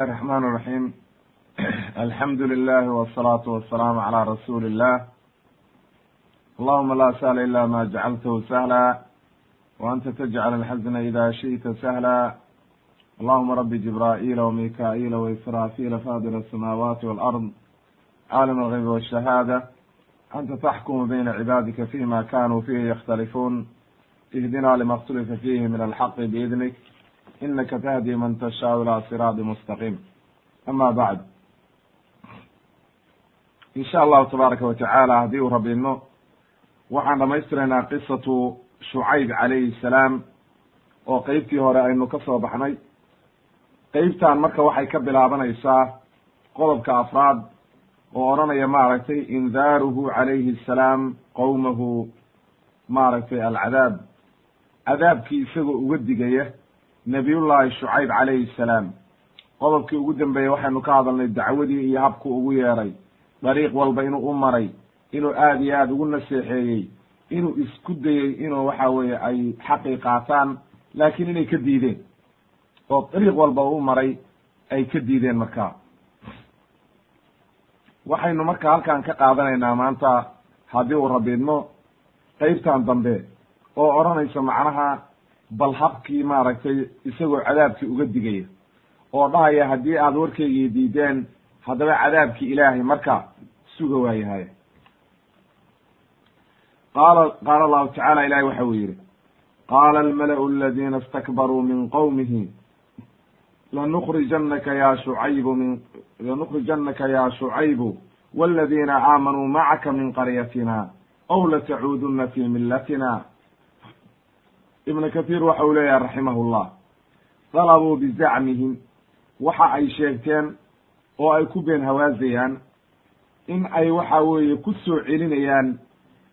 الرحمن الرحيم الحمد لله والصلاة والسلام على رسول الله اللهم لا سهل إلا ما جعلته سهلا وأنت تجعل الحزن إذا شئت سهلا اللهم رب جبرائيل وميكائيل وإسرافيل فاضل السماوات والأرض عالم الغيب والشهادة أنت تحكم بين عبادك فيما كانوا فيه يختلفون اهدنا لما اختلف فيه من الحق بإذنك inaka tahdi man tashaau ilaa siraadi mustaqiim ama bacd insha allahu tabaaraka watacaala haddii uu rabidno waxaan dhamaystiraynaa qisatu shucayb calayhi salaam oo qeybtii hore aynu ka soo baxnay qeybtan marka waxay ka bilaabanaysaa qodobka afraad oo odhanaya maaragtay indaaruhu calayhi asalaam qowmahu maaragtay alcadaab cadaabkii isagoo uga digaya nabiyullaahi shucayb calayhi salaam. Qodobkii ugu dambeeyey waxaynu ka hadalnay dacwadii iyo habku ugu yeeray. Dariiq walba inuu u maray inuu aada iyo aada ugu naseexeeyey inuu isku dayey inuu waxa weeye ay xaqii qaataan laakiin inay ka diideen. Oo dariiq walba u maray ay ka diideen markaa. Waxaynu marka halkan ka qaadanaynaa maanta haddii uu rabiidno qeybtan dambe oo odhanaysa macnaha bal habkii maaragtay isagoo cadaabkii uga digaya oo dhahaya haddii aad warkaygii diideen haddaba cadaabkii ilaahay marka suga waayahay. Qaala qaala allahu tacala ilahi waxa uu yidhi qaala almala'u aladiina istakbaruu min qowmihi lanukrijannaka ya shucaybu min lanukrijannaka ya shucaybu waladiina aamanuu macaka min qaryatina aw latacuuduna fi millatina ibn kathiir waxa uu leeyahay raximahullah dalabuu bizacmihim waxa ay sheegteen oo ay ku been hawaasayaan in ay waxa weeye ku soo celinayaan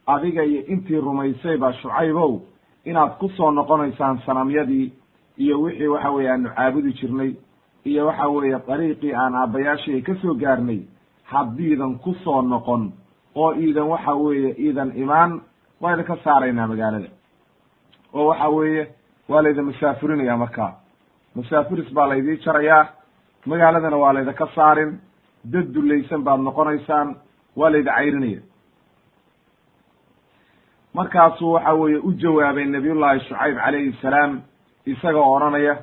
adiga iyo intii rumaysayba shucaybow inaad ku soo noqonaysaan sanamyadii iyo wixii waxa weeye aanu caabudi jirnay iyo waxa weeye dariiqii aan aabbayaashii ka soo gaarnay haddiidan ku soo noqon oo iidan waxa weeye iidan imaan wayna ka saaraynaa magaalada oo waxa weeye waa layda masaafurinaya markaa masaafuris baa laydii jarayaa magaaladana waa layda ka saarin dad dulaysan baad noqonaysaan waa layda cayrinaya. Markaasuu waxa weeye u jawaabay nabiyullaahi shucayb calayhi salaam isagoo odhanaya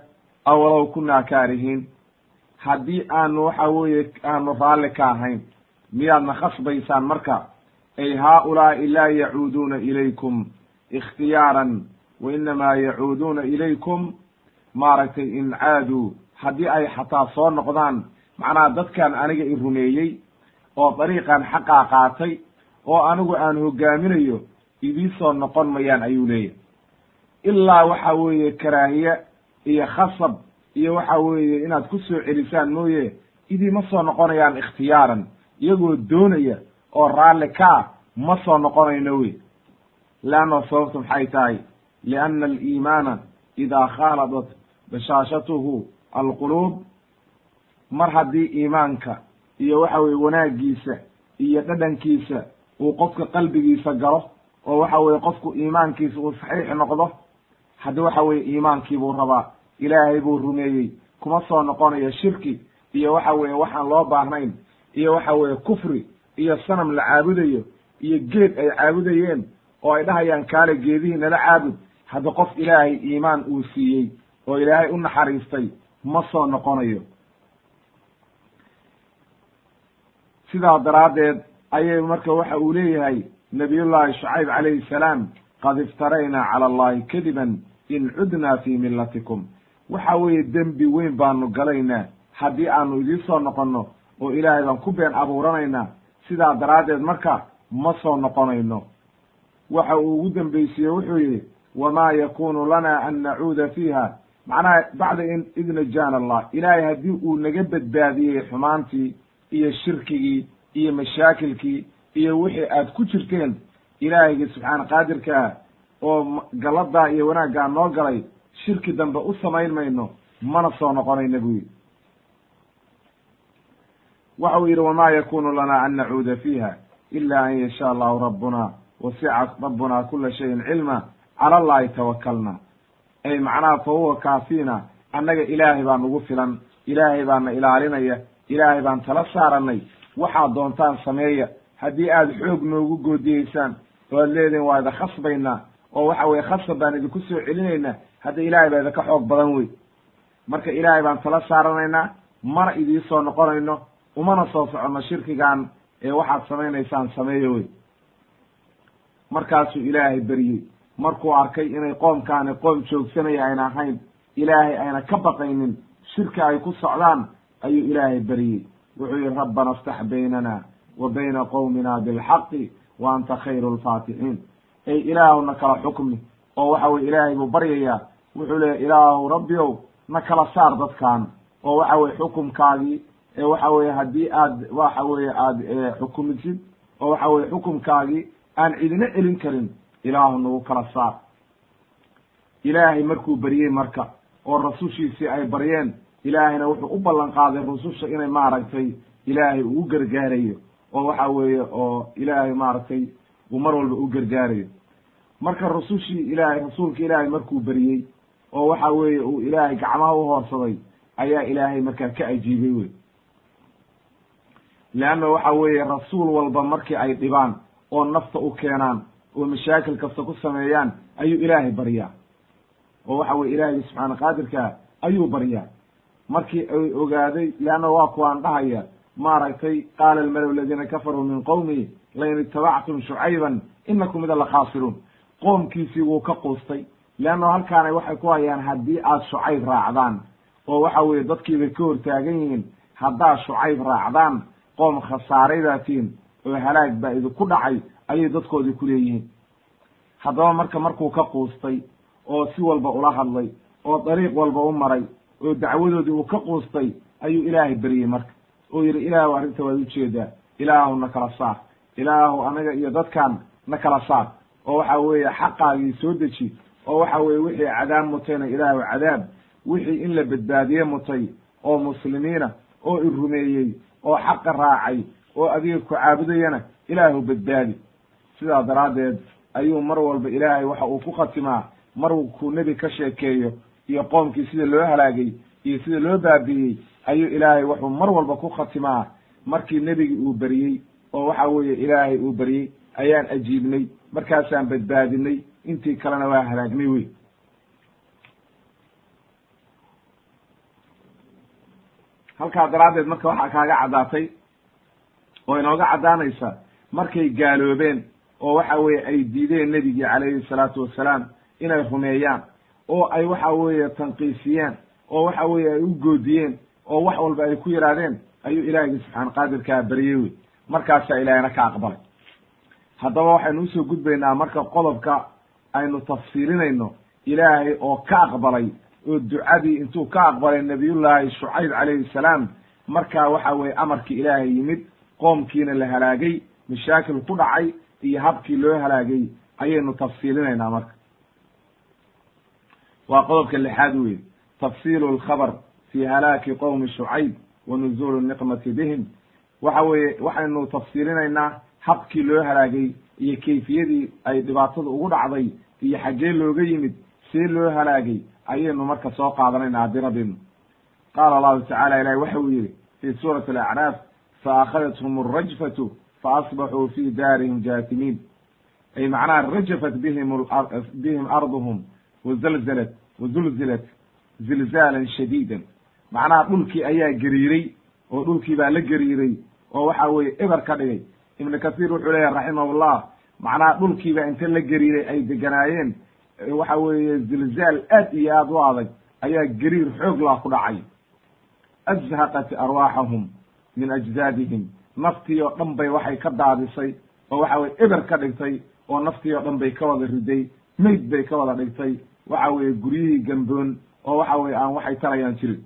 awalow kunaa kaarihiin? Haddii aanu waxa weeye aanu raalli ka ahayn miyaadna khasbaysaan marka ay haa-ulaa'i laa yacuuduuna ilaykum ikhtiyaaran wa inamaa yacuuduuna ilaykum maaragtay in caaduu haddii ay xataa soo noqdaan macnaha dadkan aniga i rumeeyey oo dariiqan xaqaa qaatay oo anigu aan hogaaminayo idii soo noqon mayaan ayuu leeyahy ilaa waxa weeye karaahiye iyo khasab iyo waxa weeye inaad ku soo celisaan mooye idiima soo noqonayaan ikhtiyaaran iyagoo doonaya oo raalli ka ah ma soo noqonayno wey leanna sababtu maxay tahay lianna aliimaana idaa khaaladat bashaashatuhu alquluub mar haddii iimaanka iyo waxa weye wanaaggiisa iyo dhadhankiisa uu qofka qalbigiisa galo oo waxa weye qofku iimaankiisa uu saxiix noqdo haddi waxa weye iimaankii buu rabaa ilaahay buu rumeeyey kuma soo noqonayo shirki iyo waxa weeye waxaan loo baahnayn iyo waxa weeye kufri iyo sanam la caabudayo iyo geed ay caabudayeen oo ay dhahayaan kaale geedihii nala caabud hadda qof ilaahay iimaan uu siiyey oo ilaahay u naxariistay ma soo noqonayo. Sidaa daraaddeed ayay marka waxa uu leeyahay nabiyullaahi shucayb calayhi salaam qad iftaraynaa cala allahi kadiban in cudnaa fii millatikum. Waxa weeye dembi weyn baanu galaynaa. Haddii aanu idiin soo noqonno oo ilaahay baan ku been abuuranaynaa sidaa daraaddeed marka ma soo noqonayno. Waxa uu ugu dambaysiiye wuxuu yidhi wamaa yakunu lana an nacuuda fiiha macnaha bacda id najaana allah ilaahay haddii uu naga badbaadiyey xumaantii iyo shirkigii iyo mashaakilkii iyo wixii aad ku jirteen ilaahayga subxaana qaadirkaa oo galladaa iyo wanaaggaa noo galay shirki dambe u samayn mayno mana soo noqonayna buu waxa uu yidhi wamaa yakunu lana an nacuuda fiiha ila an yashaa allahu rabbuna wasica rabbuna kula shayin cilma cala allahi tawakalna ay macnaha fa huwa annaga ilaahay baa nagu filan. Ilaahay baana ilaalinaya. Ilaahay baan tala saaranay waxaad doontaan sameeya. Haddii aad xoog noogu goodiyeysaan oo aad leedihin waa ida khasbaynaa. Oo waxa weye khasab baan idinku soo celinaynaa. Hadda ilaahay baa idinka xoog badan wey marka ilaahay baan tala saaranaynaa mana idiisoo noqonayno umana soo soconno shirkigan ee waxaad samaynaysaan sameeyo wey markaasuu ilaahay beriyey markuu arkay inay qoomkaani qoom joogsanaya ayna ahayn ilaahay ayna ka baqaynin shirki ay ku socdaan ayuu ilaahay beriyey wuxuu yihi rabbana aftax baynana wa bayna qowmina bilxaqi wa anta khayru lfaatixiin ey ilaahu na kala xukmi oo waxa weye ilaahay buu baryayaa wuxuu leeya ilaahu rabbiow na kala saar dadkan oo waxa weye xukumkaagii ee waxa weye haddii aad waxa weye aad xukumisid oo waxa weye xukumkaagii aan cidina celin karin ilaahu nagu kala saar. Ilaahay markuu beryey marka oo rasushiisii ay baryeen ilaahayna wuxuu u ballan qaaday rususha inay maaragtay ilaahay uu gargaarayo. Oo waxa weeye oo ilaahay maaragtay uu mar walba u gargaarayo. Marka rusushii ilaahay rasuulka ilaahay markuu beriyey oo waxa weeye uu ilaahay gacmaha u hoorsaday ayaa ilaahay markaa ka ajiibay wey. Leanna waxa weeye rasuul walba markii ay dhibaan oo nafta u keenaan oo mashaakil kasta ku sameeyaan ayuu ilaahay baryaa oo waxa weye ilaahay subxaana qaadirkaa ayuu baryaa markii ay ogaaday leanna waa kuwaan dhahaya maaragtay qaala almalow aladiina kafaruu min qowmihi lain itabactum shucayban inakum ida lakhaasiruun qoomkiisii wuu ka quustay. Leanna halkaana waxay ku hayaan haddii aad shucayb raacdaan oo waxa weeye dadkiibay ka hortaagan yihiin haddaad shucayb raacdaan qoom khasaaraydatiin oo halaag baa idinku dhacay ayay dadkoodii ku leeyihiin. Haddaba marka markuu ka quustay oo si walba ula hadlay oo dariiq walba u maray oo dacwadoodii uu ka quustay ayuu ilaahay beryey marka. Oo yidhi ilaahu arrinta waad u jeedaa ilaahu na kala saar. Ilaahu anaga iyo dadkan na kala saar. Oo waxa weeye xaqaagii soo deji oo waxa weye wixii cadaab mutayna ilaahu cadaab wixii in la badbaadiye mutay oo muslimiina oo i rumeeyey oo xaqa raacay oo adiga ku caabudayana ilaahu badbaadi sidaa daraaddeed ayuu mar walba ilaahay waxa uu ku khatimaa markuu nebi ka sheekeeyo iyo qoomkii sida loo halaagay iyo sida loo baabi'iyey ayuu ilaahay wuxuu mar walba ku khatimaa. Markii nebigii uu beriyey oo waxa weeye ilaahay uu beryey ayaan ajiibnay markaasaan badbaadinay intii kalena waa halaagnay wey halkaa daraaddeed marka waxaa kaaga caddaatay oo inooga caddaanaysa markay gaaloobeen oo waxa weeye ay diideen nebigii calayhi salaatu wassalaam inay rumeeyaan oo ay waxa weeye tanqiisiyeen oo waxa weeye ay u goodiyeen oo wax walba ay ku yidhaahdeen ayuu ilaahigi subxaan qaadirkaa beryey wey markaasaa ilaahayna ka aqbalay. Haddaba waxaynu u soo gudbaynaa marka qodobka aynu tafsiilinayno ilaahay oo ka aqbalay oo ducadii intuu ka aqbalay nabiyullaahi shucayb calayhi salaam markaa waxa weeye amarkii ilaahay yimid qoomkiina la halaagay mashaakil ku dhacay iyo habkii loo halaagay ayaynu tafsiilinaynaa marka. Waa qodobka lixaad weye tafsiilu lkhabar fi halaaki qowmi shucayb wa nuzuulu niqmati bihim. Waxa weeye waxaynu tafsiilinaynaa habkii loo halaagay iyo kayfiyadii ay dhibaatada ugu dhacday iyo xaggee looga yimid see loo halaagay ayaynu marka soo qaadanayna haddii rabbinu qaala allahu tacala ilahi waxa uu yihi fi suurati alacraaf faakhadathm alrajfatu faasbaxuu fi daarihim jaatimiin ay macnaha rajafat bihim bihim arduhum wazalzalat wazulzilat zilzaalan shadiidan macnaha dhulkii ayaa gariiray oo dhulkii baa la gariiray oo waxa weeye eber ka dhigay ibnu kasiir wuxuu leeyahy raximahullah macnaha dhulkiiba inta la gariiray ay deganaayeen waxa weeye zilzaal aad iyo aad u adag ayaa gariir xoog laa ku dhacay azhaqat arwaaxahum min ajdaadihim naftii oo dhan bay waxay ka daadisay oo waxa weye eber ka dhigtay oo naftii oo dhan bay ka wada riday meyd bay ka wada dhigtay waxa weeye guryihii gamboon oo waxa weye aan waxay tarayaan jirin.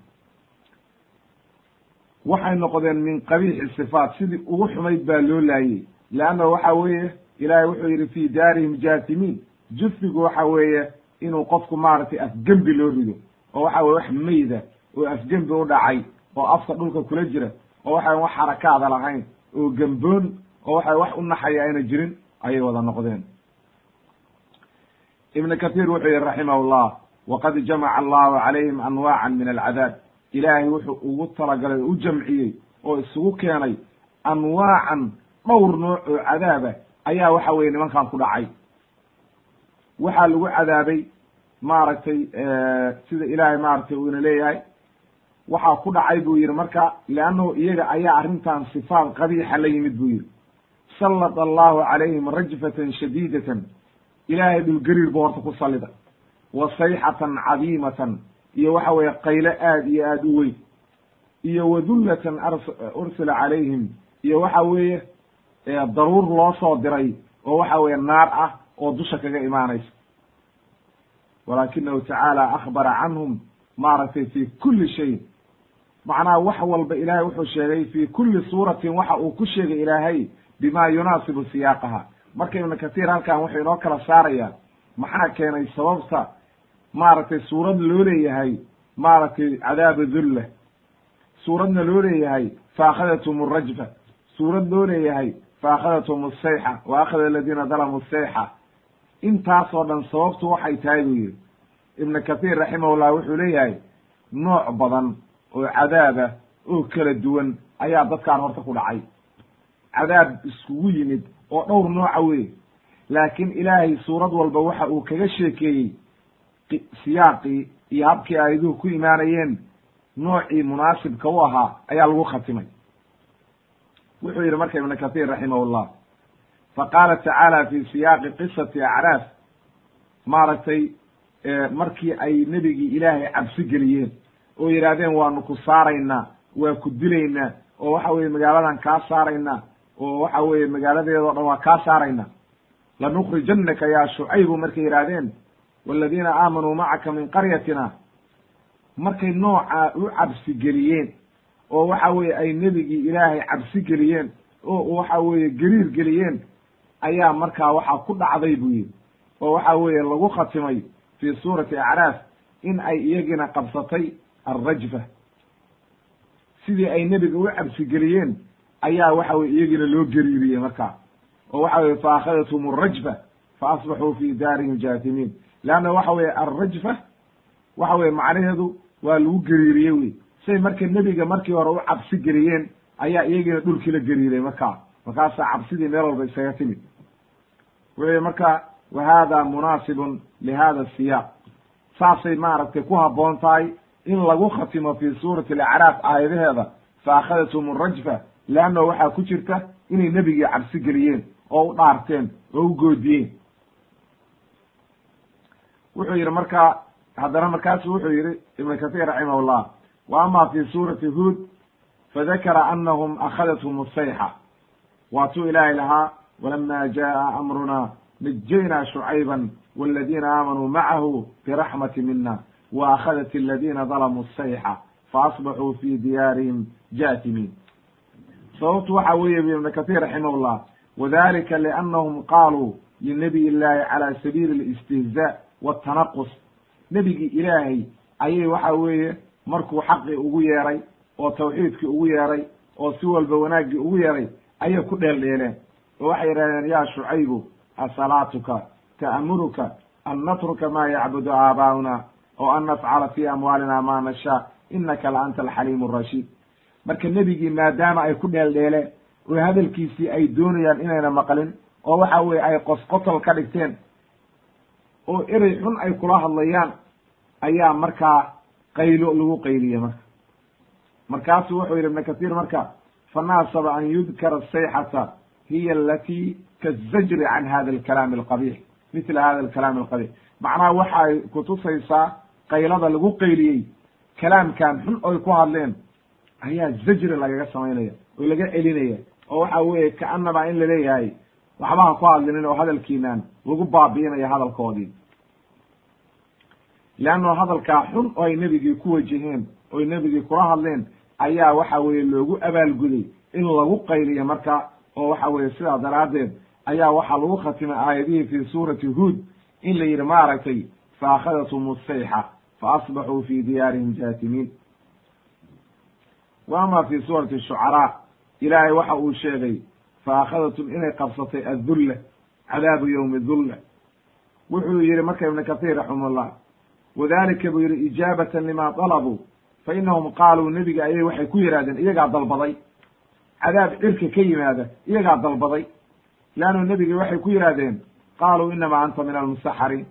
Waxay noqdeen min qabiixi sifaat sidii ugu xumayd baa loo laayey leanna waxa weeye ilaahay wuxuu yidhi fi daarihim jaatimiin jufigu waxa weeye inuu qofku maaragtay afgembi loo rido oo waxa weye wax meyda oo afgembi u dhacay oo afka dhulka kula jira oo waxa wax xarakaada lahayn oo gemboon oo waxa wax u naxaya ayna jirin ayay wada noqdeen. Ibn kahiir wuxuu yihi raximah llah waqad jamaca allahu calayhim anwaaca min alcadaab. Ilaahay wuxuu ugu talagalay oo u jamciyey oo isugu keenay anwaacan dhowr nooc oo cadaaba ayaa waxa weye nimankan ku dhacay. Waxaa lagu cadaabay maaragtay sida ilaahay maaragtay uu ina leeyahay waxaa ku dhacay buu yidhi marka leannahu iyaga ayaa arrintan sifaat qabiixa la yimid buu yidhi sallad allahu calayhim rajfatan shadiidatan ilaahay dhulgariir buu horta ku sallida. Wa sayxatan cadiimatan iyo waxa weeye qayle aad iyo aad u weyn. Iyo wadullatan ursila calayhim iyo waxa weeye daruur loo soo diray oo waxa weeye naar ah oo dusha kaga imaanaysa. Walaakinahu tacaala akhbara canhum maaragtay fi kuli shay macnaha wax walba ilaahay wuxuu sheegay fi kuli suuratin waxa uu ku sheegay ilaahay bima yunaasibu siyaaqaha. Marka ibnu katiir halkan wuxuu inoo kala saaraya maxaa keenay sababta maaragtay suurad loo leeyahay maaragtay cadaaba dulla suuradna loo leeyahay faakhadathm rajfa. Suurad loo leeyahay faakhadathm asayxa wa akhada aladiina dalamuu sayxa. Intaasoo dhan sababtu waxay tahay buu yihi ibnu katiir raximahullah wuxuu leeyahay nooc badan oo cadaaba oo kala duwan ayaa dadkaan horta ku dhacay. Cadaab iskugu yimid oo dhowr nooca wey laakiin ilaahay suurad walba waxa uu kaga sheekeeyey siyaaqii iyo habkii aayaduhu ku imaanayeen noocii munaasibka u ahaa ayaa lagu khatimay. Wuxuu yidhi marka ibnu kahiir raximahullah fa qaala tacaala fi siyaaqi qisati acraaf. Maaragtay markii ay nebigii ilaahay cabsi geliyeen oo yidhaahdeen waanu ku saaraynaa waa ku dilaynaa oo waxa weye magaaladan kaa saaraynaa oo waxa weeye magaaladeedao dhan waa kaa saaraynaa. Lanukrijannaka yaa shucaybu markay yidhaahdeen waladiina aamanuu macaka min qaryatina markay noocaa u cabsi geliyeen oo waxa weeye ay nebigii ilaahay cabsi geliyeen oo waxa weeye gariir geliyeen ayaa markaa waxaa ku dhacday buu yidhi. Oo waxa weeye lagu khatimay fi suurati acraaf in ay iyagina qabsatay alrajfa sidii ay nebiga u cabsi geliyeen ayaa waxa weye iyagina loo gariiriyey markaa. Oo waxa weye fa akhadathum arajfa fa asbaxuu fi daarihim jaatimiin leanna waxa weye alrajfa waxa weye macnaheedu waa lagu gariiriyey wey say marka nebiga markii hore u cabsi geliyeen ayaa iyagina dhulkii la gariiray markaa. Markaasaa cabsidii meel walba isaga timid. Wuxuu marka wa hada munaasibun lihada siyaaq. Saasay maaragtay ku habboon tahay in lagu khatimo fi suurati alacraaf aayadaheeda fa akhadathum arajfa leanno waxaa ku jirta inay nebigii cabsi geliyeen oo u dhaarteen oo u goodiyeen. Wuxuu yidhi marka haddana markaasu wuxuu yihi ibn kahiir raximahullah wa ama fi suurati huod fadakara anahum akhadathum asayxa waatuu ilaahay lahaa walama jaءa amruna najayna shucayba wاladina aamanuu macahu biraxmati mina wa akhadat aladina dalamuu sayxa faasbaxuu fi diyaarihim jaatimiin sababtu waxa weeye ibn kahiir raximahullah wadalika liannahum qaaluu linabiy illahi cala sabiili اlistihzaa wاtanaqus nebigii ilaahay ayay waxa weeye markuu xaqii ugu yeeray oo tawxiidkii ugu yeeray oo si walba wanaaggii ugu yeeray ayay ku dheeldheeleen oo waxay yidhahdeen ya shucaybu asalaatuka ta'muruka an natruka ma yacbudu aabaa'una oo an nafcala fi amwaalina ma nashaa inaka la anta alxaliimu arashiid marka nebigii maadaama ay ku dheeldheeleen oo hadalkiisii ay doonayaan inayna maqlin oo waxa weye ay qosqotol ka dhigteen oo erey xun ay kula hadlayaan ayaa markaa qaylo lagu qayliyey marka. Markaasuu wuxuu yidhi ibn kahiir marka fanaasaba an yudkara asayxata hiya alati kazajri can hada alkalaami alqabix mila hada alkalaami alqabix macnaha waxa ay kutusaysaa qaylada lagu qayliyey kalaamkan xun oy ku hadleen ayaa zajri lagaga samaynaya oo laga celinaya oo waxa weeye kaanaba in la leeyahay waxba ha ku hadlinin oo hadalkiinan lagu baabi'inaya hadalkoodii. Leanno hadalkaa xun oo ay nebigii ku wajaheen oy nebigii kula hadleen ayaa waxa weeye loogu abaalguday in lagu qayliyo marka oo waxa weeye sidaa daraaddeed ayaa waxaa lagu khatimay aayadihii fi suurati huod in la yidhi maaragtay fa akhadathum fa asbaxuu fi diyaarihim jaatimiin wa ama fi suurati shucaraa ilaahay waxa uu sheegay fa akhadatum inay qabsatay addulla cadaabu yowmi dulla wuxuu yihi marka ibnu kahiir raximahullah wadalika buu yihi ijaabatan lima dalabuu fa inahum qaaluu nebiga ayay waxay ku yidhahdeen iyagaa dalbaday cadaab cirka ka yimaada iyagaa dalbaday leannu nebiga waxay ku yidhahdeen qaaluu inamaa anta min almusaxariin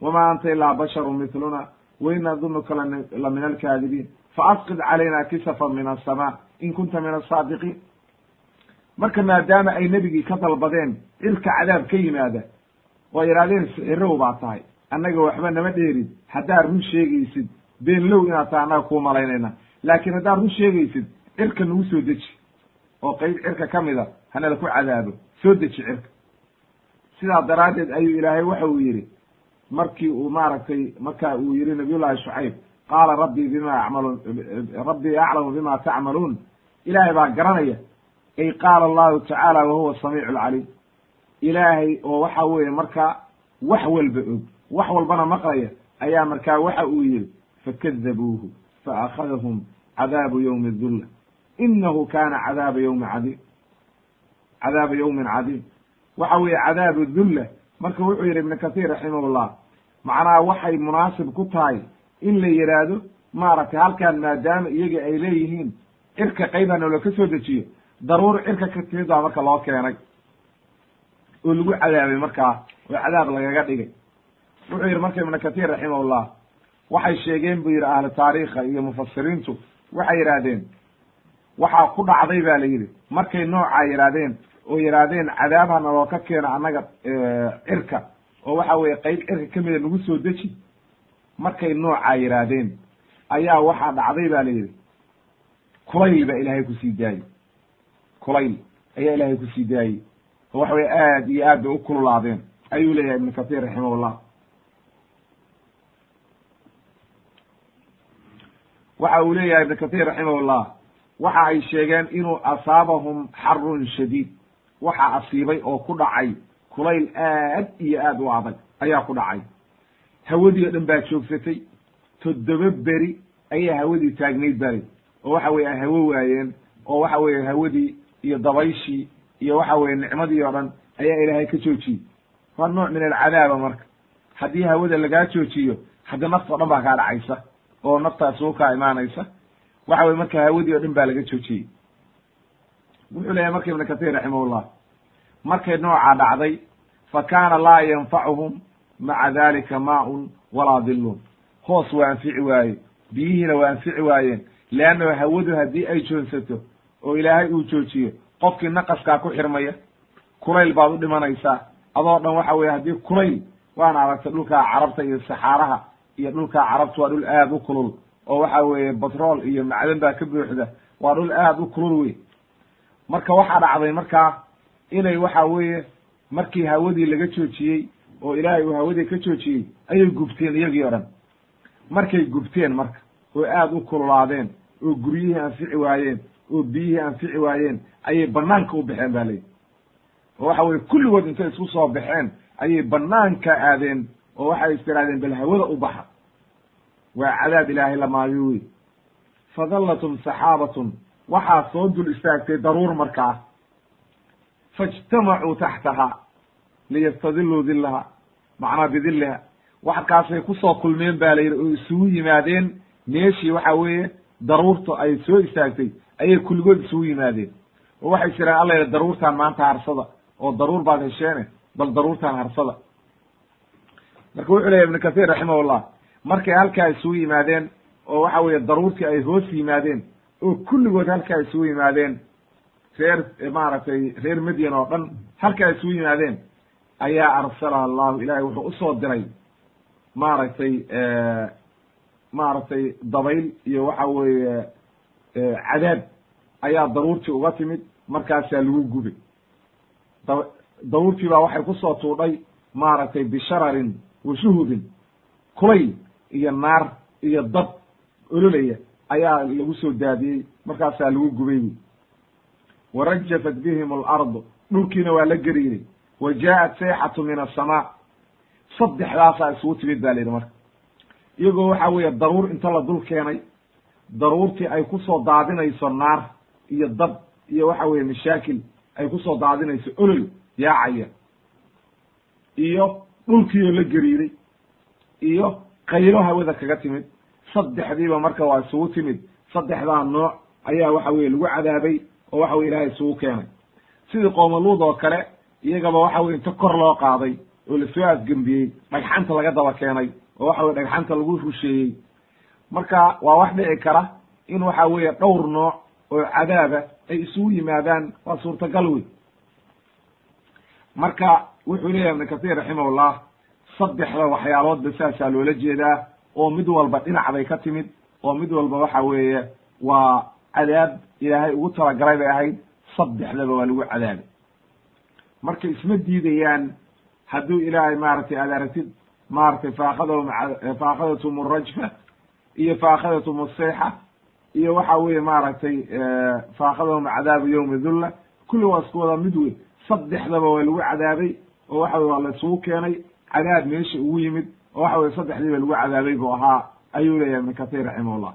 wamaa anta ilaa basharu miluna wain nadunuka la min alkaadibiin faasqid calayna kisafan min asamaa in kunta min asaadiqiin marka maadaama ay nebigii ka dalbadeen cirka cadaab ka yimaada oo yidhahdeen sixirow baa tahay annaga waxba nama dheerid haddaad run sheegaysid beenlow inaad tahay annaga kuu malaynayna laakiin haddaad run sheegaysid cirka nagu soo deji oo qeyb cirka ka mida hanala ku cadaabo soo deji cirka sidaa daraaddeed ayuu ilaahay waxa uu yidhi markii uu maaragtay marka uu yihi nabiyullahi shucayb qaala rabbii bima acmaluun rabbii aclamu bima tacmaluun. Ilaahay baa garanaya ay qaala allahu tacaala wahuwa samiicu alcaliim ilaahay oo waxa weeye markaa wax walba og wax walbana maqlaya ayaa markaa waxa uu yihi fakadabuuhu faakadahum cadaabu ywmi dulla inahu kana cadaaba ywmi cadiim. Cadaaba yawmin cadiim. Waxa weeye cadaabu dulla marka wuxuu yihi ibnu kasiir raximahullah macnaha waxay munaasib ku tahay in la yidhaahdo maaragtay halkan maadaama iyaga ay leeyihiin cirka qayba noola ka soo dejiyo daruur cirka ka timid baa marka loo keenay. Oo lagu cadaabay markaa oo cadaab lagaga dhigay. Wuxuu yidhi marka ibnu katiir raximahullah waxay sheegeen buu yidhi ahlu taariikha iyo mufasiriintu waxay yidhaahdeen waxaa ku dhacday ba la yidhi markay noocaa yidhaahdeen oo yidhaahdeen cadaabha naloo ka keena annaga cirka. Oo waxa weeye qayb cirka kamida nagu soo deji. Markay noocaa yidhaahdeen ayaa waxaa dhacday ba la yidhi. Kulayl baa ilaahay ku sii daayey. Kulayl ayaa ilaahay ku sii daayey. Oo waxa weye aad iyo aad bay u kululaadeen. Ayuu leeyahay ibnu kathir raximahullah. Waxa uu leeyahay ibnu kathir raximahullah waxa ay sheegeen inuu asaabahum xarun shadiid waxa asiibay oo ku dhacay kulayl aad iyo aad u adag ayaa ku dhacay. Hawadii o dhan baa joogsatay toddoba beri ayaa hawadii taagnayd bari oo waxa weye ay hawo waayeen oo waxa weye hawadii iyo dabayshii iyo waxa weye nicmadii oo dhan ayaa ilaahay ka joojiyey. Waa nooc min alcadaaba marka. Haddii hawada lagaa joojiyo hadda nafta o dhan baa kaa dhacaysa oo naftaas u kaa imaanaysa. Waxa weye marka hawadii o dhan baa laga joojiyey. Wuxuu leeyahay marka ibnu katir raximahullah markay noocaa dhacday fa kaana laa yanfacuhum maca dalika maaun walaa dilun hoos waa anfici waaye biyihiina waa anfici waayeen leannahu hawadu haddii ay joonsato oo ilaahay uu joojiyo qofkii naqaskaa ku xirmaya kulayl baad u dhimanaysaa. Adoo dhan waxa weye haddii kulayl waana aragtay dhulkaa carabta iyo saxaaraha iyo dhulkaa carabta waa dhul aad u kulul oo waxa weeye batrool iyo macdan baa ka buuxda waa dhul aad u kulul wey marka waxaa dhacday markaa inay waxa weeye markii hawadii laga joojiyey oo ilaahay uu hawadii ka joojiyey ayay gubteen iyagii o dhan. Markay gubteen marka oo aad u kululaadeen oo guryihii anfici waayeen oo biyihii anfici waayeen ayay banaanka u baxeen ba layidhi oo waxa weye kulligood intay isku soo baxeen ayay banaanka aadeen oo waxay is tirahdeen bal hawada u baxa. Waa cadaab ilaahay lamaayo wey fadallatum saxaabatun. Waxaa soo dul istaagtay daruur markaa faijtamacuu taxtaha liyastadiluu dillaha macnaa bidilliha waxkaasay ku soo kulmeen ba la yidhi oo isugu yimaadeen meeshii waxa weeye daruurta ay soo istaagtay ayay kulligood isugu yimaadeen oo waxay jiraan alla yidhi daruurtaan maanta harsada oo daruur baad hesheene bal daruurtaan harsada marka wuxuu leyahy ibnu kathir raximahullah markay halkaa isugu yimaadeen oo waxa weeye daruurtii ay hoos yimaadeen oo kulligood halkaa isugu yimaadeen reer maaragtay reer medyan oo dhan halkaa isugu yimaadeen ayaa arsalaha allahu ilahay wuxuu u soo diray maaragtay maaragtay dabayl iyo waxa weeye cadaab ayaa daruurtii uga timid markaasaa lagu gubay. Da daruurtii baa waxay ku soo tuudhay maaragtay bishararin wa shuhubin kulayl iyo naar iyo dab ololaya ayaa lagu soo daadiyey markaasaa lagu gubay warajafat bihim alardu dhulkiina waa la geriiray. Wa jaaءat sayxatu min aلsamaa saddexdaasaa isugu timid ba la yidhi marka. Iyagoo waxa weeye daruur inta la dul keenay daruurtii ay ku soo daadinayso naar iyo dab iyo waxa weeye mashaakil ay ku soo daadinayso olol yaacaya iyo dhulkiioo la geriiray iyo qaylo hawada kaga timid. Saddexdiiba marka waa isugu timid. Saddexdaa nooc ayaa waxa weye lagu cadaabay oo waxa weye ilahay isugu keenay. Sidii qoomaluud oo kale iyagaba waxa weye inta kor loo qaaday oo la soo afgembiyey dhagxanta laga daba keenay oo waxa weye dhagxanta lagu rusheeyey. Marka waa wax dhici kara in waxa weeye dhowr nooc oo cadaaba ay isugu yimaadaan waa suurtagal wey marka wuxuu leeyahay ibnu kahiir raximahullah saddexda waxyaaloodba saasaa loola jeedaa oo mid walba dhinac bay ka timid oo mid walba waxa weeye waa cadaab ilaahay ugu talagalay bay ahayd saddexdaba waa lagu cadaabay. Marka isma diidayaan hadduu ilaahay maaragtay aad aragtid maaragtay faakadahum faakadatum rajfa iyo faakadatum aseyxa iyo waxa weeye maaragtay faakadahum cadaabu yawmi dhulla kulli waa isku wada mid wey saddexdaba waa lagu cadaabay oo waxa weye waa la isugu keenay cadaab meesha ugu yimid oo waxa weye saddexdiiba lagu cadaabay buu ahaa. Ayuu leeyahay ibnu kahiir raximahullah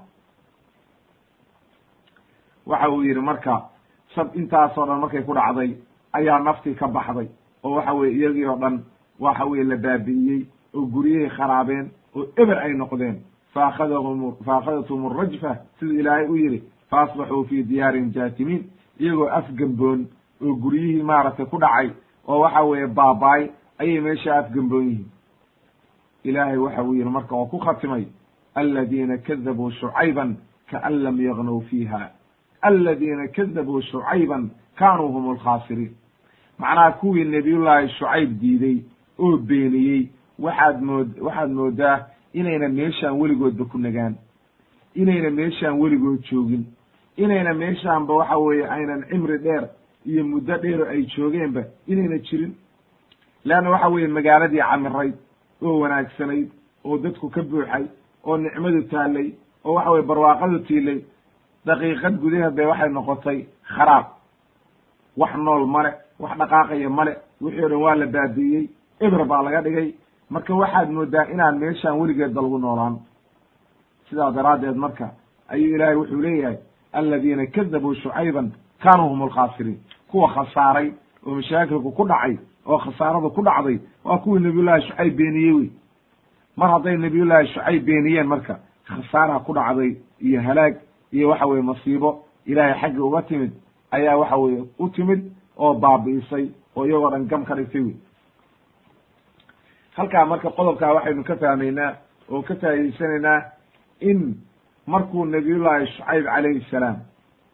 waxa uu yidhi marka sab intaasoo dhan markay ku dhacday ayaa naftii ka baxday. Oo waxa weye iyagii oo dhan waxa weye la baabi'iyey oo guryahay kharaabeen oo eber ay noqdeen. Faakadahum faakadathum arajfa siduu ilaahay u yidhi faasbaxuu fii diyaarin jaatimiin iyagoo afgemboon oo guryihii maaragtay ku dhacay oo waxa weeye baabaay ayay meesha afgemboon yihiin. Ilaahay waxa uu yidhi marka oo ku khatimay aladiina kadabuu shucayban kaan lam yagnow fiiha aladiina kadabuu shucayban kaanuu hum alkhaasiriin macnaha kuwii nebiyullaahi shucayb diiday oo beeniyey waxaad mood waxaad moodaa inayna meeshaan weligoodba ku nagaan inayna meeshaan weligood joogin inayna meeshaanba waxa weeye aynan cimri dheer iyo muddo dheero ay joogeenba inayna jirin leanna waxa weeye magaaladii camirayd oo wanaagsanayd oo dadku ka buuxay oo nicmadu taallay oo waxa weye barwaaqadu tiilay daqiiqad gudaheed bay waxay noqotay kharaab. Wax nool male wax dhaqaaqaya male wixii o dhan waa la baabi'iyey eber baa laga dhigay. Marka waxaad moodaa inaan meeshaan weligeedba lagu noolaan. Sidaa daraaddeed marka ayuu ilaahay wuxuu leeyahay aladiina kadabuu shucayban kaanuu hum alkhaasiriin kuwa khasaaray oo mashaakilku ku dhacay oo khasaaradu ku dhacday waa kuwii nabiyullahi shucayb beeniyey wey. Mar hadday nabiyullaahi shucayb beeniyeen marka khasaara ku dhacday iyo halaag iyo waxa weye masiibo ilaahay xaggi uga timid ayaa waxa weye u timid oo baabi'isay oo iyagoo dhan gam ka dhigtay wey halkaa marka qodobkaa waxaynu ka fahmaynaa oo ka faa'idaysanaynaa in markuu nabiyullaahi shucayb calayhi salaam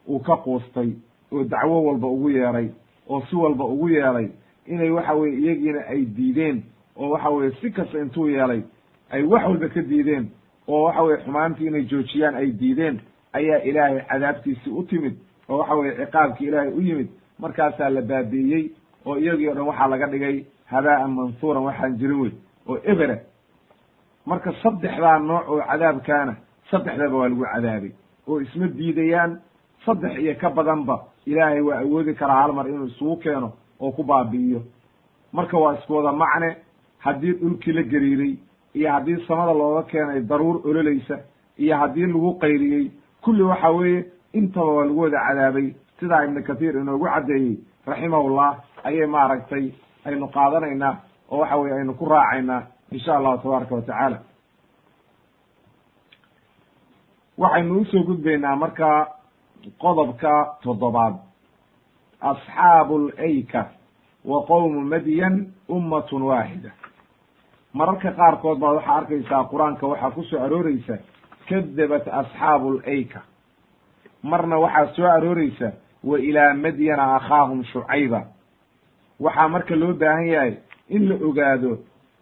uu ka quustay oo dacwo walba ugu yeeray oo si walba ugu yeeray inay waxa weye iyagiina ay diideen oo waxa weye si kasta intuu yeelay ay wax walba ka diideen oo waxa weye xumaantii inay joojiyaan ay diideen ayaa ilaahay cadaabtiisii u timid oo waxa weye ciqaabkii ilaahay u yimid markaasaa la baabi'iyey oo iyagii o dhan waxaa laga dhigay habaa'an mansuuran waxaan jirin wey oo ebera marka saddexdaa nooc oo cadaabkaana saddexdaba waa lagu cadaabay oo isma diidayaan saddex iyo ka badanba ilaahay waa awoodi karaa hal mar inuu isugu keeno oo ku baabi'iyo. Marka waa isku wada macne haddii dhulkii la gariiray iyo haddii samada looga keenay daruur ololaysa iyo haddii lagu qayliyey kulli waxa weeye intaba waa lagu wada cadaabay sidaa ibnu kathiir inoogu caddeeyey raximahullah ayay maaragtay aynu qaadanaynaa oo waxa weye aynu ku raacaynaa insha allahu tabaaraka wa tacaala. Waxaynu u soo gudbaynaa marka qodobka toddobaad. Asxaabu layka wa qowmu madyan ummatun waaxida mararka qaarkood baad waxaa arkaysaa qur'aanka waxaa ku soo kadabat asxaabu layka marna waxaa soo arooreysa wa ilaa madyana akhaahum shucayba. Waxaa marka loo baahan yahay in la ogaado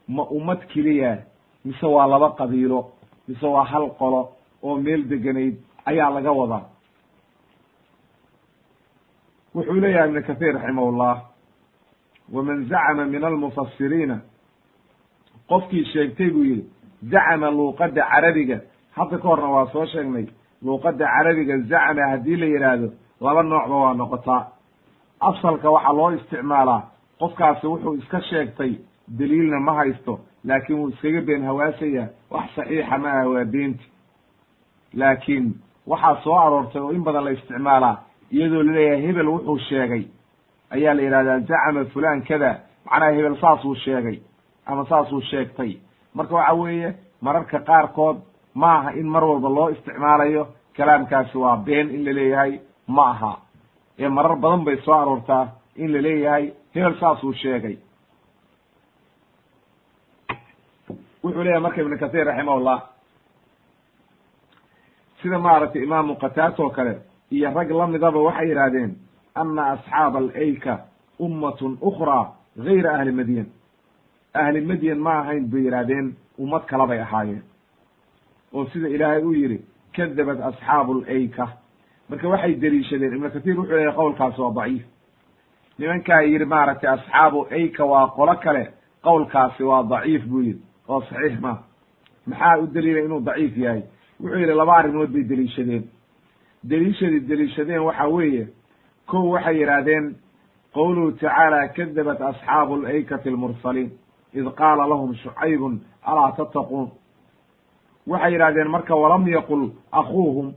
ma ummad keliya mise waa laba qabiilo mise waa hal qolo oo meel deganayd ayaa laga wadaa. Wuxuu leeyahay ibnu kathiir raximahullah waman zacama min almufasiriina qofkii sheegtay buu yihi zacama luuqadda carabiga hadda ka horna waa soo sheegnay luuqadda carabiga zacama haddii la yidhaahdo laba noocba waa noqotaa. Asalka waxaa loo isticmaalaa qofkaasi wuxuu iska sheegtay daliilna ma haysto laakiin wuu iskaga been hawaasaya wax saxiixa ma aha waa beenti. Laakiin waxaa soo aroortay oo in badan la isticmaalaa iyadoo la leeyahay hebel wuxuu sheegay. Ayaa la yidhahdaa zacama fulan kada macnaha hebel saasuu sheegay ama saasuu sheegtay. Marka waxa weeye mararka qaarkood ma aha in mar walba loo isticmaalayo. Kalaamkaasi waa been in la leeyahay ma aha ee marar badan bay soo aroortaa in la leeyahay hebel saasuu sheegay. Wuxuu leeyahay marka ibnu kathir raximahullah sida maaragtay imaamu qataat oo kale iyo rag lamidaba waxay yidhaahdeen ana asxaaba alayka ummatun ukhraa gayra ahli madyan. Ahli madyan ma ahayn bay yidhaahdeen ummad kala bay ahaayeen oo sida ilaahay uu yidhi kadabat asxaabu alayka marka waxay deliishadeen ibnu kathir wuxuu leeyahy qowlkaasi waa daciif. Nimankaa yidhi maaragtay asxaabu ayka waa qolo kale qowlkaasi waa daciif buu yidhi oo saxiix ma maxaa u daliilay inuu daciif yahay? Wuxuu yidhi laba arrimood bay deliishadeen. Deliishadii deliishadeen waxa weeye kow waxay yidhaahdeen qowluhu tacaala kadabat asxaabu alaykati almursaliin id qaala lahum shucaybun alaa tattaquun waxay yidhahdeen marka walam yaqul akuuhum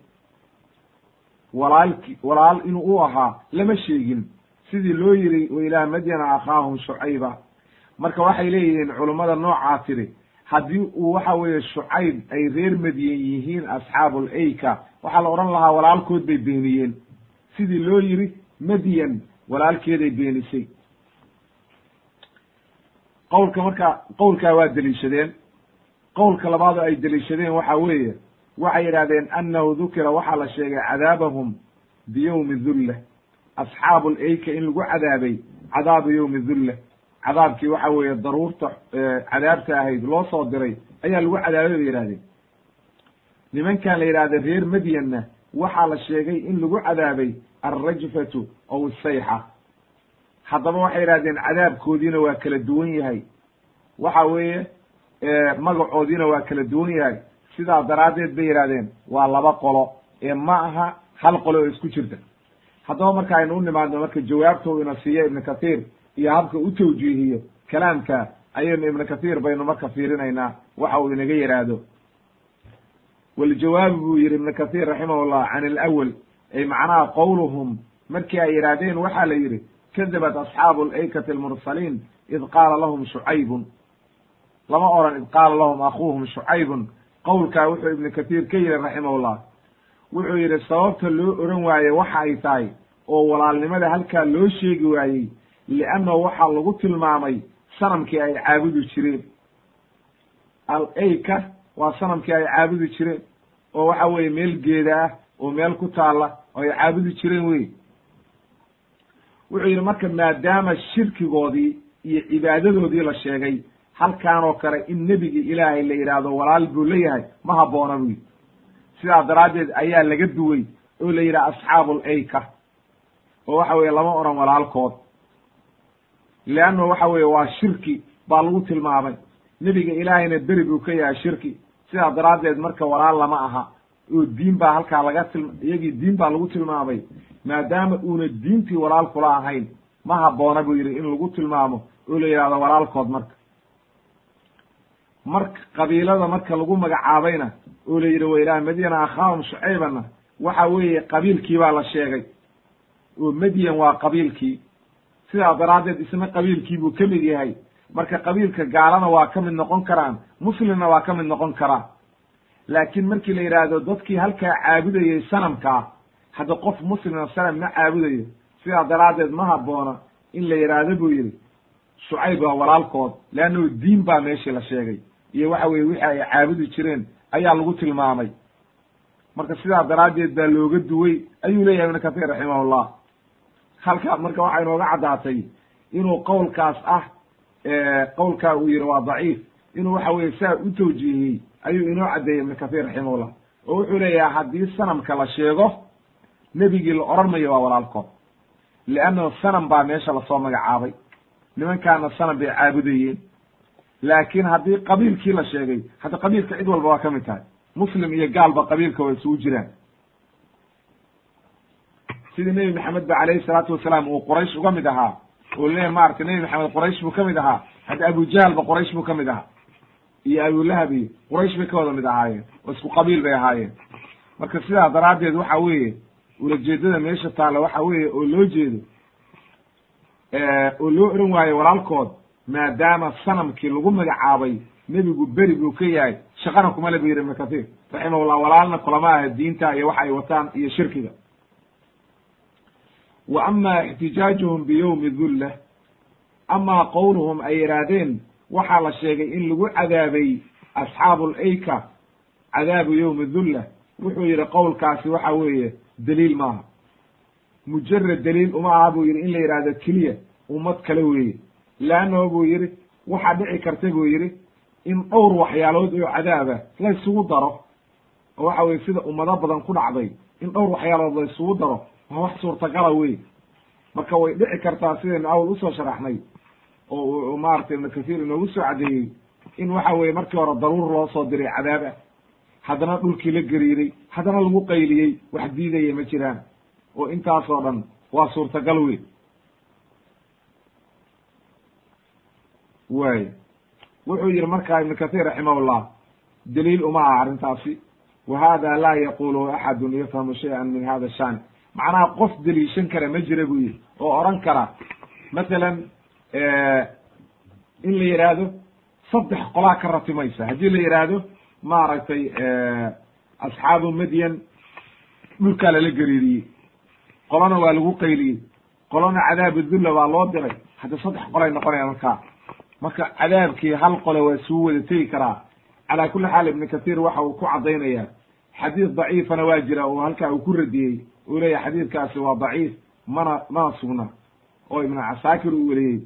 walaalki walaal inuu u ahaa lama sheegin. Sidii loo yiri wa ilaa madyana akhaahum shucayba. Marka waxay leeyihiin culummada noocaa tiri haddii uu waxa weeye shucayb ay reer madyen yihiin asxaabul ayka waxaa la odhan lahaa walaalkood bay beeniyeen. Sidii loo yiri madyan walaalkeeday beenisay. Qowlka marka qowlkaa waa deliishadeen qowlka labaad oo ay deliishadeen waxa weeye waxay yidhahdeen annahu dukira waxaa la sheegay cadaabahum biyowmi dulla asxaabu layka in lagu cadaabay cadaabu yowmi dulla cadaabkii waxa weeye daruurta cadaabta ahayd loo soo diray ayaa lagu cadaabay bay yidhahdeen nimankan la yidhahda reer madyanna waxaa la sheegay in lagu cadaabay alrajfatu ow sayxa haddaba waxay yidhahdeen cadaabkoodiina waa kala duwan yahay. Waxa weeye magacoodiina waa kala duwan yahay. Sidaa daraaddeed bay yidhahdeen waa laba qolo ee ma aha hal qolo oo isku jirta. Haddaba marka aynu u nimaadno marka jawaabta uu ina siiyo ibnu kathiir iyo habka u tawjiihiyo kalaamka ayaynu ibnu kathiir baynu marka fiirinaynaa waxa uu inaga yidhaahdo. Waljawaabi buu yihi ibnu kathiir raximahullah can alawel ay macnaha qowluhum markii ay yidhaahdeen waxaa la yidhi kadabat asxaabu alaykati almursaliin id qaala lahum shucaybun lama oran id qaala lahum akuuhum shucaybun. Qowlkaa wuxuu ibnu kathiir ka yihi raximahullah wuxuu yidhi sababta loo oran waaye waxa ay tahay oo walaalnimada halkaa loo sheegi waayey liannahu waxaa lagu tilmaamay sanamkii ay caabudi jireen. Al ayka waa sanamkii ay caabudi jireen oo waxa weeye meel geeda ah oo meel ku taalla oo ay caabudi jireen wey wuxuu yidhi marka maadaama shirkigoodii iyo cibaadadoodii la sheegay halkaan oo kale in nebigii ilaahay la yidhaahdo walaal buu leeyahay ma habboona buu yidhi. Sidaa daraaddeed ayaa laga duway oo la yidhaha asxaabu ayka oo waxa weeye lama oran walaalkood. Leanno waxa weeye waa shirki baa lagu tilmaamay. Nebiga ilaahayna beri buu ka yahay shirki. Sidaa daraaddeed marka walaal lama aha oo diin baa halkaa laga til iyagii diin baa lagu tilmaamay maadaama uuna diintii walaal kula ahayn ma habboona buu yidhi in lagu tilmaamo oo la yidhahdo walaalkood marka marka qabiilada marka lagu magacaabayna oo la yidhi wa ilaah madyana akhaahum shucaybana waxa weeye qabiilkii baa la sheegay. Oo madyan waa qabiilkii. Sidaa daraaddeed isna qabiilkii buu ka mid yahay. Marka qabiilka gaalana waa ka mid noqon karaan muslimna waa ka mid noqon karaan laakiin markii la yidhaahdo dadkii halkaa caabudayay sanamkaa hadda qof muslima sanam ma caabudayo. Sidaa daraaddeed ma habboona in la yidhaahdo buu yidhi. Shucayb waa walaalkood leannahu diin baa meeshii la sheegay iyo waxa weye wixii ay caabudi jireen ayaa lagu tilmaamay. Marka sidaa daraaddeed baa looga duway ayuu leeyahay ibnu kathir raximahullah. Halkaa marka waxaa inooga caddaatay inuu qowlkaas ah qowlkaa uu yihi waa daciif inuu waxa weye saa u tawjiihiyey ayuu inoo caddeeyey ibnu kathir raximahullah. Oo wuxuu leeyahay haddii sanamka la sheego nebigii la odhan mayo waa walaalkood liannahu sanam baa meesha la soo magacaabay. Nimankaana sanam bay caabudayeen laakiin haddii qabiilkii la sheegay hadda qabiilka cid walba waa ka mid tahay. Muslim iyo gaalba qabiilka waa isugu jiraan. Sidii nebi maxamed ba calayhi salaatu wasalaam uu quraysh uga mid ahaa oo leeyahy maaragtay nebi maxamed quraysh buu ka mid ahaa hadda abujahalba quraysh buu ka mid ahaa iyo abulahab iyo quraysh bay ka wada mid ahaayeen oo isku qabiil bay ahaayeen. Marka sidaa daraaddeed waxa weeye ulajeedada meesha taalla waxa weeye oo loo jeedo oo loo oran waayo walaalkood maadaama sanamkii lagu magacaabay nebigu beri buu ka yahay shaqana kuma le bu yidhi ibnu kathiir raximahullah walaalna kulama aha diinta iyo waxa ay wataan iyo shirkiga. Wa ama ixtijaajuhum biyowmi dulla amaa qowluhum ay yidhaahdeen waxaa la sheegay in lagu cadaabay asxaabu layka cadaabu yowmi dulla wuxuu yidhi qowlkaasi waxa weeye daliil maaha. Mujarad daliil uma aha buu yidhi in la yidhahdo keliya ummad kale weeye leannahu buu yidhi waxaa dhici karta buu yidhi in dhowr waxyaalood oo cadaaba la isugu daro. Oo waxa weye sida ummado badan ku dhacday in dhowr waxyaalood la isugu daro waa wax suurtagala wey marka way dhici kartaa sidaynu awal u soo sharaxnay oo maaragtay ibnu kathiir inoogu soo cadeeyey in waxa weye markii hore daruur loo soo diray cadaab ah haddana dhulkii la gariiray haddana lagu qayliyey wax diidaya ma jiraan. Oo intaasoo dhan waa suurtagal wey waay wuxuu yihi markaa ibnu kathiir raximahullah daliil uma aha arrintaasi. Wa hada laa yaqulu axadun yafhamu shayئan min hada shan. Macnaha qof deliishan kara ma jira buu yihi oo oran kara. Masalan in la yidhaahdo saddex qolaa ka ratimaysa. Haddii la yidhaahdo maaragtay asxaabu madyan dhulkaa lala gariiriyey. Qolona waa lagu qayliyey. Qolona cadaabu dulla baa loo diray. Hadda saddex qolay noqonaya markaa marka cadaabkii hal qole waa suu wada tegi karaa. Calaa kulli xaal ibnu kathiir waxa uu ku caddaynaya xadiis daciifana waa jira oo halkaa uu ku radiyey uu leeyahy xadiidkaasi waa daciif mana mana sugna. Oo ibnu casaakir uu weliyey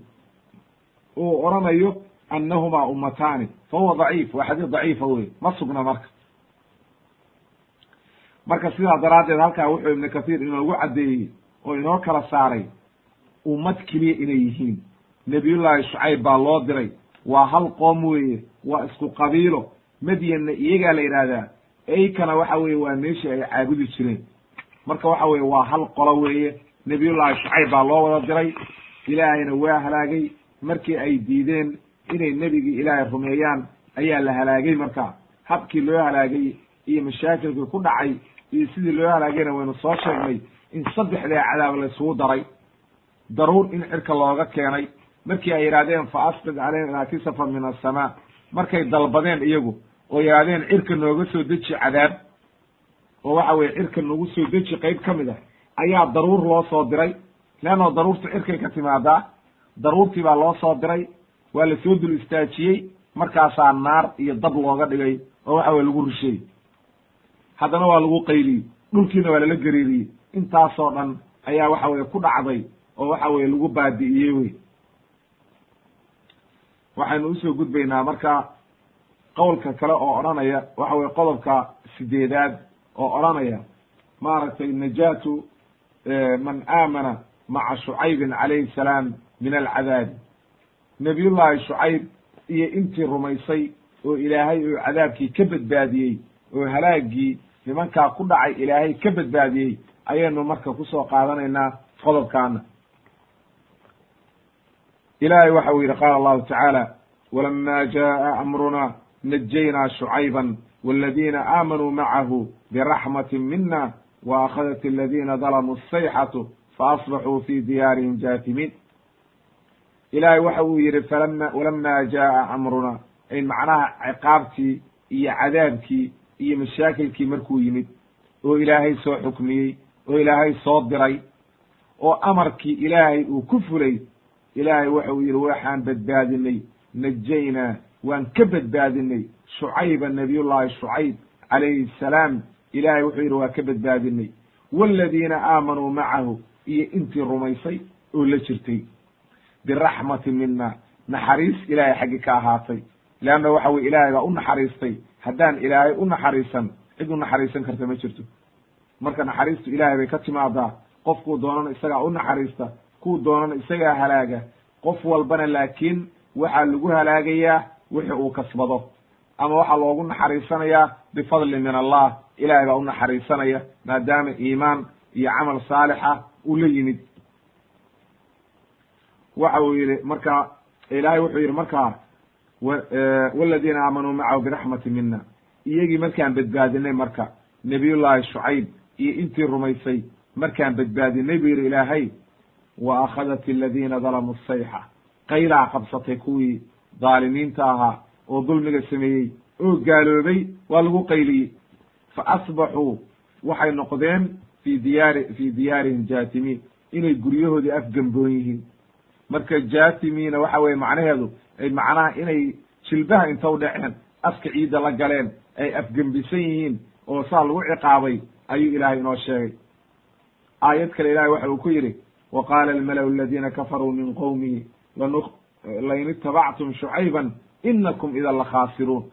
uu oranayo annahumaa ummataani fa huwa daciif waa xadiis daciifa wey ma sugna marka. Marka sidaa daraaddeed halkaa wuxuu ibnu kathiir inoogu caddeeyey oo inoo kala saaray ummad keliya inay yihiin nebiyullaahi shucayb baa loo diray. Waa hal qoom weeye waa isku qabiilo. Madyanna iyagaa la yidhaahdaa eykana waxa weeye waa meeshii ay caabudi jireen. Marka waxa weye waa hal qolo weeye. Nebiyullaahi shucayb baa loo wada diray. Ilaahayna waa halaagay. Markii ay diideen inay nebigii ilaahay rumeeyaan ayaa la halaagay marka. Habkii loo halaagay iyo mashaakilkii ku dhacay iyo sidii loo halaagayna waynu soo sheegnay in saddexdaa cadaab la isugu daray. Daruur in cirka looga keenay markii ay yidhahdeen fa asqid calayna kisafan min asamaa markay dalbadeen iyagu oo yidhahdeen cirka nooga soo deji cadaab. Oo waxa weye cirka nagu soo deji qeyb ka mid ah. Ayaa daruur loo soo diray. Leannao daruurta cirkay ka timaadaa daruurtii baa loo soo diray. Waa la soo dul istaajiyey. Markaasaa naar iyo dab looga dhigay oo waxa weye lagu rusheeyey haddana waa lagu qayliyey. Dhulkiina waa lala gariiriyey. Intaasoo dhan ayaa waxa weye ku dhacday oo waxa weye lagu baabi'iyey wey waxaynu u soo gudbaynaa marka qowlka kale oo odhanaya waxa weye qodobka sideedaad oo odhanaya maaragtay najaatu man aamana maca shucaybin calayhi salaam min alcadaabi nabiyullaahi shucayb iyo intii rumaysay oo ilaahay oo cadaabkii ka badbaadiyey oo halaagii nimankaa ku dhacay ilaahay ka badbaadiyey ayaynu marka ku soo qaadanaynaa qodobkaana ilahay waxa uu yidhi qaala allahu tacaala walama jaءa amruna najaynaa shucayba wاladina aamanuu macahu biraxmati mina waakhadat aladina dalamuu sayxatu faasbaxuu fi diyaarihim jaatimiin ilahay waxa uu yihi falama walama jaءa amruna ay macnaha ciqaabtii iyo cadaabkii iyo mashaakilkii markuu yimid oo ilaahay soo xukmiyey oo ilaahay soo diray oo amarkii ilaahay uu ku fulay ilaahay waxa uu yidhi waxaan badbaadinay najaynaa waan ka badbaadinay shucayba nabiyullaahi shucayb calayhi salaam. Ilaahay wuxuu yidhi waa ka badbaadinay. Waaladiina aamanuu macahu iyo intii rumaysay oo la jirtay. Biraxmati mina naxariis ilaahay xaggi ka ahaatay. Leanna waxa weye ilaahay baa u naxariistay. Haddaan ilaahay u naxariisan cid u naxariisan karta ma jirto. Marka naxariistu ilaahay bay ka timaadaa. Qofkuu doonana isagaa u naxariista kuu doonana isagaa halaaga. Qof walbana laakiin waxaa lagu halaagayaa wixi uu kasbado. Ama waxaa loogu naxariisanayaa bifadli min allah. Ilahay baa u naxariisanaya maadaama iimaan iyo camal saalixa uu la yimid. Waxa uu yihi marka ilahay wuxuu yihi markaa waladiina aamanuu macahu biraxmati mina iyagii markaan badbaadinay marka nabiyullaahi shucayb iyo intii rumaysay markaan badbaadinay buu yihi ilaahay wa akhadat aladiina dalamuu sayxa qaylaa qabsatay kuwii dhaalimiinta ahaa oo dulmiga sameeyey oo gaaloobay waa lagu qayliyey fa asbaxuu waxay noqdeen fi diyaari fi diyaarihim jaatimiin inay guryahoodii afgemboon yihiin marka jaatimiina waxa weye macnaheedu ay macnaha inay jilbaha inta u dhaceen afka ciidda la galeen ay afgembisan yihiin oo saa lagu ciqaabay ayuu ilaahay inoo sheegay aayad kale ilahay waxa uu ku yidhi wa qaala almalau aladiina kafaruu min qowmihi lain itabactum shucayban inakum idan la khaasiruun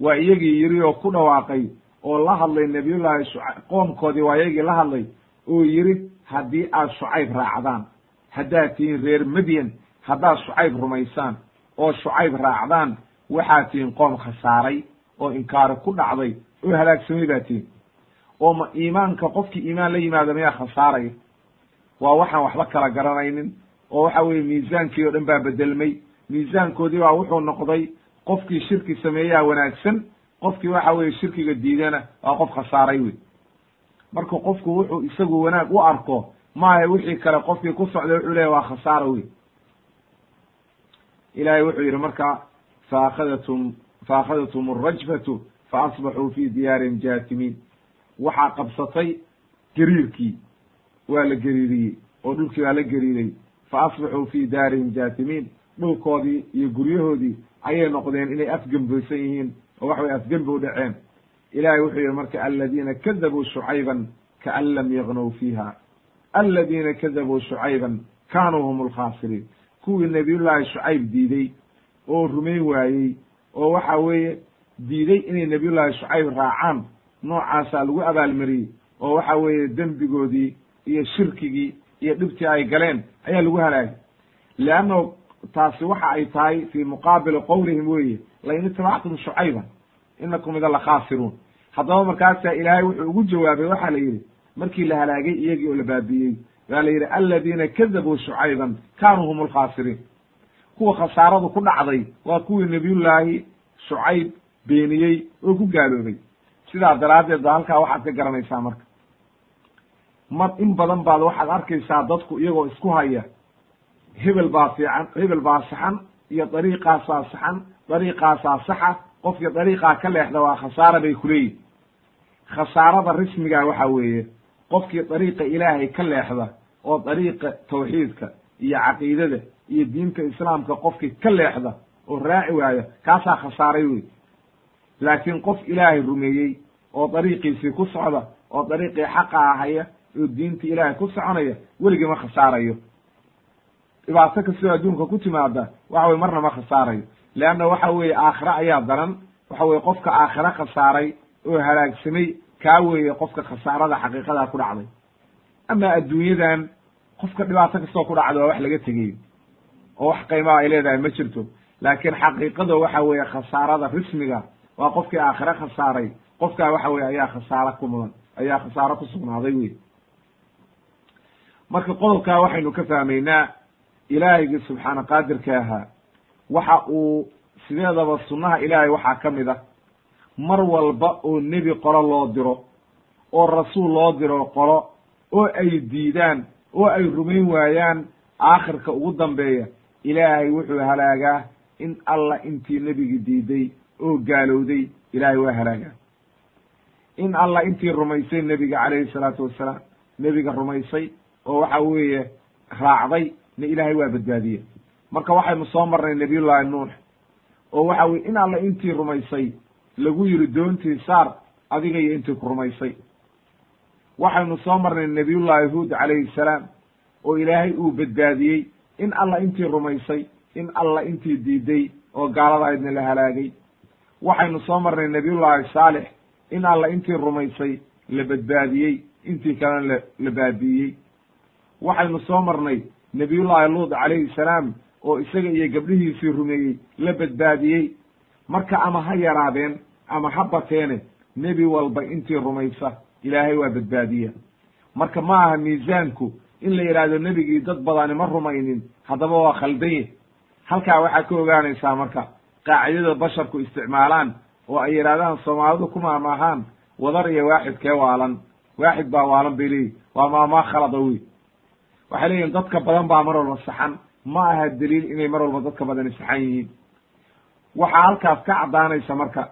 waa iyagii yiri oo ku dhawaaqay oo la hadlay nabiyullaahi shucayb qoomkoodii waa iyagii la hadlay oo yiri haddii aad shucayb raacdaan haddaad tihiin reer madyan haddaad shucayb rumaysaan oo shucayb raacdaan waxaad tihiin qoom khasaaray oo inkaari ku dhacday oo halaagsamay baa tihiin oo ma iimaanka qofkii iimaan la yimaado mayaa khasaaraya waa waxaan waxba kala garanaynin. Oo waxa weeye miisaankii o dhan baa bedelmay miisaankoodii baa wuxuu noqday qofkii shirki sameeyaa wanaagsan. Qofkii waxa weeye shirkiga diidana waa qof khasaaray wey marka qofku wuxuu isagu wanaag u arko maaha wixii kale qofkii ku socday wuxuu leeya waa khasaara wey ilahay wuxuu yidhi marka faakadatum faakadatum alrajfatu faasbaxuu fi diyaarihim jaatimiin. Waxaa qabsatay gariirkii waa la gariiriyey oo dhulkii baa la gariiray. Fa asbaxuu fi daarihim jaatimiin. Dhulkoodii iyo guryahoodii ayay noqdeen inay afgemboysan yihiin oo waxa way afgembi u dhaceen. Ilahay wuxuu yihi marka aladiina kadabuu shucayban kaan lam yagnow fiiha. Aladiina kadabuu shucayban kaanuu hum alkhaasiriin kuwii nabiyullaahi shucayb diiday oo rumayn waayey oo waxa weeye diiday inay nabiyullaahi shucayb raacaan noocaasaa lagu abaalmariyey oo waxa weeye dembigoodii iyo shirkigii iyo dhibtii ay galeen ayaa lagu halaagay. Leanno taasi waxa ay tahay fii muqaabili qowlihim weeye lain itabactum shucayban inakum idan la khaasiruun. Haddaba markaasaa ilaahay wuxuu ugu jawaabay waxaa la yidhi markii la halaagay iyagii oo la baabi'iyey waa la yidhi aladiina kadabuu shucayban kaanuu hum alkhaasiriin kuwa khasaaradu ku dhacday waa kuwii nabiyullaahi shucayb beeniyey oo ku gaaloobay. Sidaa daraaddeed ba halkaa waxaad ka garanaysaa marka mar in badan baad waxaad arkaysaa dadku iyagoo isku haya. Hebel baa fiican hebel baa saxan iyo dariiqaasaa saxan dariiqaasaa saxa qofkii dariiqaa ka leexda waa khasaara bay kuleeyihin khasaarada rismiga waxa weeye qofkii dariiqa ilaahay ka leexda oo dariiqa tawxiidka iyo caqiidada iyo diinta islaamka qofkii ka leexda oo raaci waaya kaasaa khasaaray wey laakiin qof ilaahay rumeeyey oo dariiqiisii ku socda oo dariiqii xaqa ahaya oo diinta ilaahay ku soconaya weligii ma khasaarayo. Dhibaato kastoo adduunka ku timaada waxa weye marna ma khasaarayo. Leanna waxa weeye aakhire ayaa daran waxa weye qofka aakhire khasaaray oo halaagsamay kaa weeye qofka khasaarada xaqiiqadaa ku dhacday. Ama adduunyadan qofka dhibaato kastoo ku dhacda waa wax laga tegeyo oo wax qiimaha ay leedahay ma jirto. Laakiin xaqiiqada waxa weeye khasaarada rismiga waa qofkii aakhire khasaaray qofkaa waxa weye ayaa khasaaro ku mudan ayaa khasaaro ku sugnaaday wey marka qodobkaa waxaynu ka fahmaynaa ilaahaygi subxaana qaadirka ahaa waxa uu sideedaba sunnaha ilaahay waxaa ka mid ah. Mar walba oo nebi qolo loo diro oo rasuul loo diro qolo oo ay diidaan oo ay rumayn waayaan aakhirka ugu dambeeya ilaahay wuxuu halaagaa in alla intii nebigi diiday oo gaalowday ilaahay waa halaagaa. In alla intii rumaysay nebiga calayhi salaatu wassalaam nebiga rumaysay oo waxa weeye raacday na ilaahay waa badbaadiye marka waxaynu soo marnay nabiyullaahi nuux oo waxa weye in alla intii rumaysay lagu yiri doontii saar adiga iyo intii ku rumaysay. Waxaynu soo marnay nabiyullaahi huud calayhi salaam oo ilaahay uu badbaadiyey in alla intii rumaysay in alla intii diiday oo gaalada aydna la halaagay. Waxaynu soo marnay nabiyullaahi saalix in alla intii rumaysay la badbaadiyey intii kalena la la baabi'iyey waxaynu soo marnay nabiyullaahi luud calayhi salaam oo isaga iyo gabdhihiisii rumeeyey la badbaadiyey. Marka ama ha yaraadeen ama ha bateene nebi walba intii rumaysa ilaahay waa badbaadiya. Marka ma aha miisaanku in la yidhaahdo nebigii dad badani ma rumaynin haddaba waa khaldanye halkaa waxaa ka ogaanaysaa marka qaacidada basharku isticmaalaan oo ay yidhahdaan soomaalidu ku maamaahaan wadar iyo waaxid kee waalan. Waaxid baa waalan bay leeyihiin waa maamaa khalada wey waxay leeyihiin dadka badan baa mar walba saxan. Ma aha daliil inay mar walba dadka badani saxan yihiin. Waxaa halkaas ka caddaanaysa marka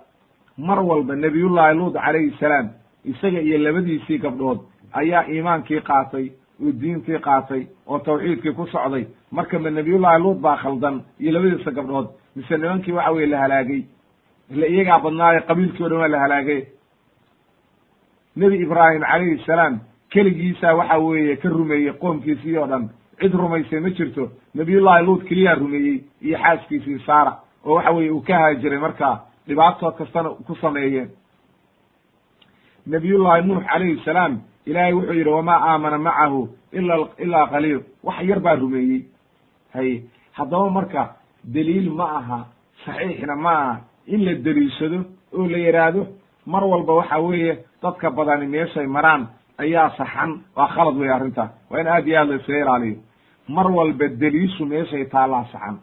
mar walba nebiyullaahi luud calayhi salaam isaga iyo labadiisii gabdhood ayaa iimaankii qaatay oo diintii qaatay oo tawxiidkii ku socday. Marka ma nebiyullaahi luud baa khaldan iyo labadiisa gabdhood mise nimankii waxa weye la halaagay? Ile iyagaa badnaayo qabiilkii o dhan waa la halaagay? Nebi ibraahim calayhi salaam keligiisaa waxa weeye ka rumeeyey qoomkiisii oo dhan. Cid rumaysay ma jirto. Nabiyullahi luud keliyaa rumeeyey iyo xaaskiisii saara oo waxa weye uu ka haajiray markaa dhibaato kastana ku sameeyeen. Nabiyullahi nuux calayhi salaam ilaahay wuxuu yidhi wamaa aamana macahu ila ilaa qaliil. Wax yar baa rumeeyey. Hay haddaba marka daliil ma aha saxiixna ma aha in la deliishado oo la yidhaahdo mar walba waxa weeye dadka badani meeshay maraan ayaa saxan waa khalad wey arrintaa waa in aad iyo aad la ilaaliyo. Mar walba deliishu meeshay taallaa saxan.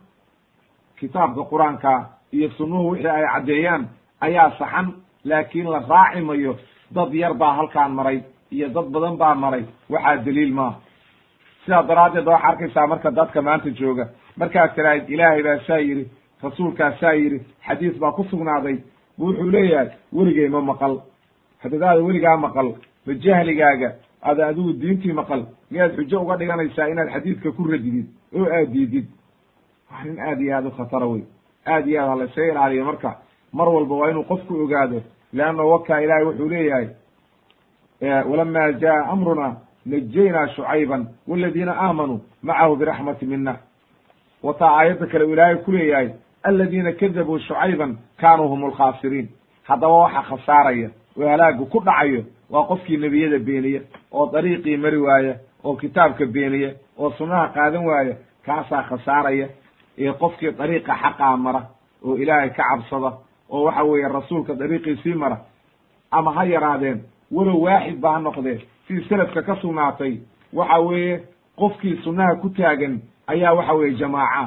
Kitaabka qur'aanka iyo sunnuhu wixii ay caddeeyaan ayaa saxan laakiin la raaci mayo. Dad yar baa halkaan maray iyo dad badan baa maray. Waxaa daliil maaha sidaa daraaddeed waxaa arkaysaa marka dadka maanta jooga. Markaad tiraahid ilaahay baa saa yidhi rasuulkaa saa yidhi xadiis baa ku sugnaaday. Wuxuu leeyahay weligay ma maqal. Hadadaada weligaa maqal ma jahligaaga ada adigu diintii maqal miyaad xujo uga dhiganaysaa inaad xadiidka ku radidid oo aad diidid waa nin aad iyo aad u khatara wey aad iyo aad ha laysaga ilaaliyo marka mar walba waa inuu qofku ogaado leanna wakaa ilaahay wuxuu leeyahay walama jaa amruna najaynaa shucayban waladiina aamanuu macahu biraxmati mina wataa aayadda kale uu ilaahay ku leeyahay aladiina kadabuu shucayban kaanuu hum alkhaasiriin haddaba waxa khasaaraya oo halaagu ku dhacayo waa qofkii nebiyada beeniya oo dariiqii mari waaya oo kitaabka beeniya oo sunnaha qaadan waaya kaasaa khasaaraya ee qofkii dariiqa xaqaa mara oo ilaahay ka cabsada oo waxa weeye rasuulka dariiqiisii mara. Ama ha yaraadeen walow waaxid ba ha noqdee sidii selafka ka sugnaatay waxa weeye qofkii sunnaha ku taagan ayaa waxa weeye jamaaca.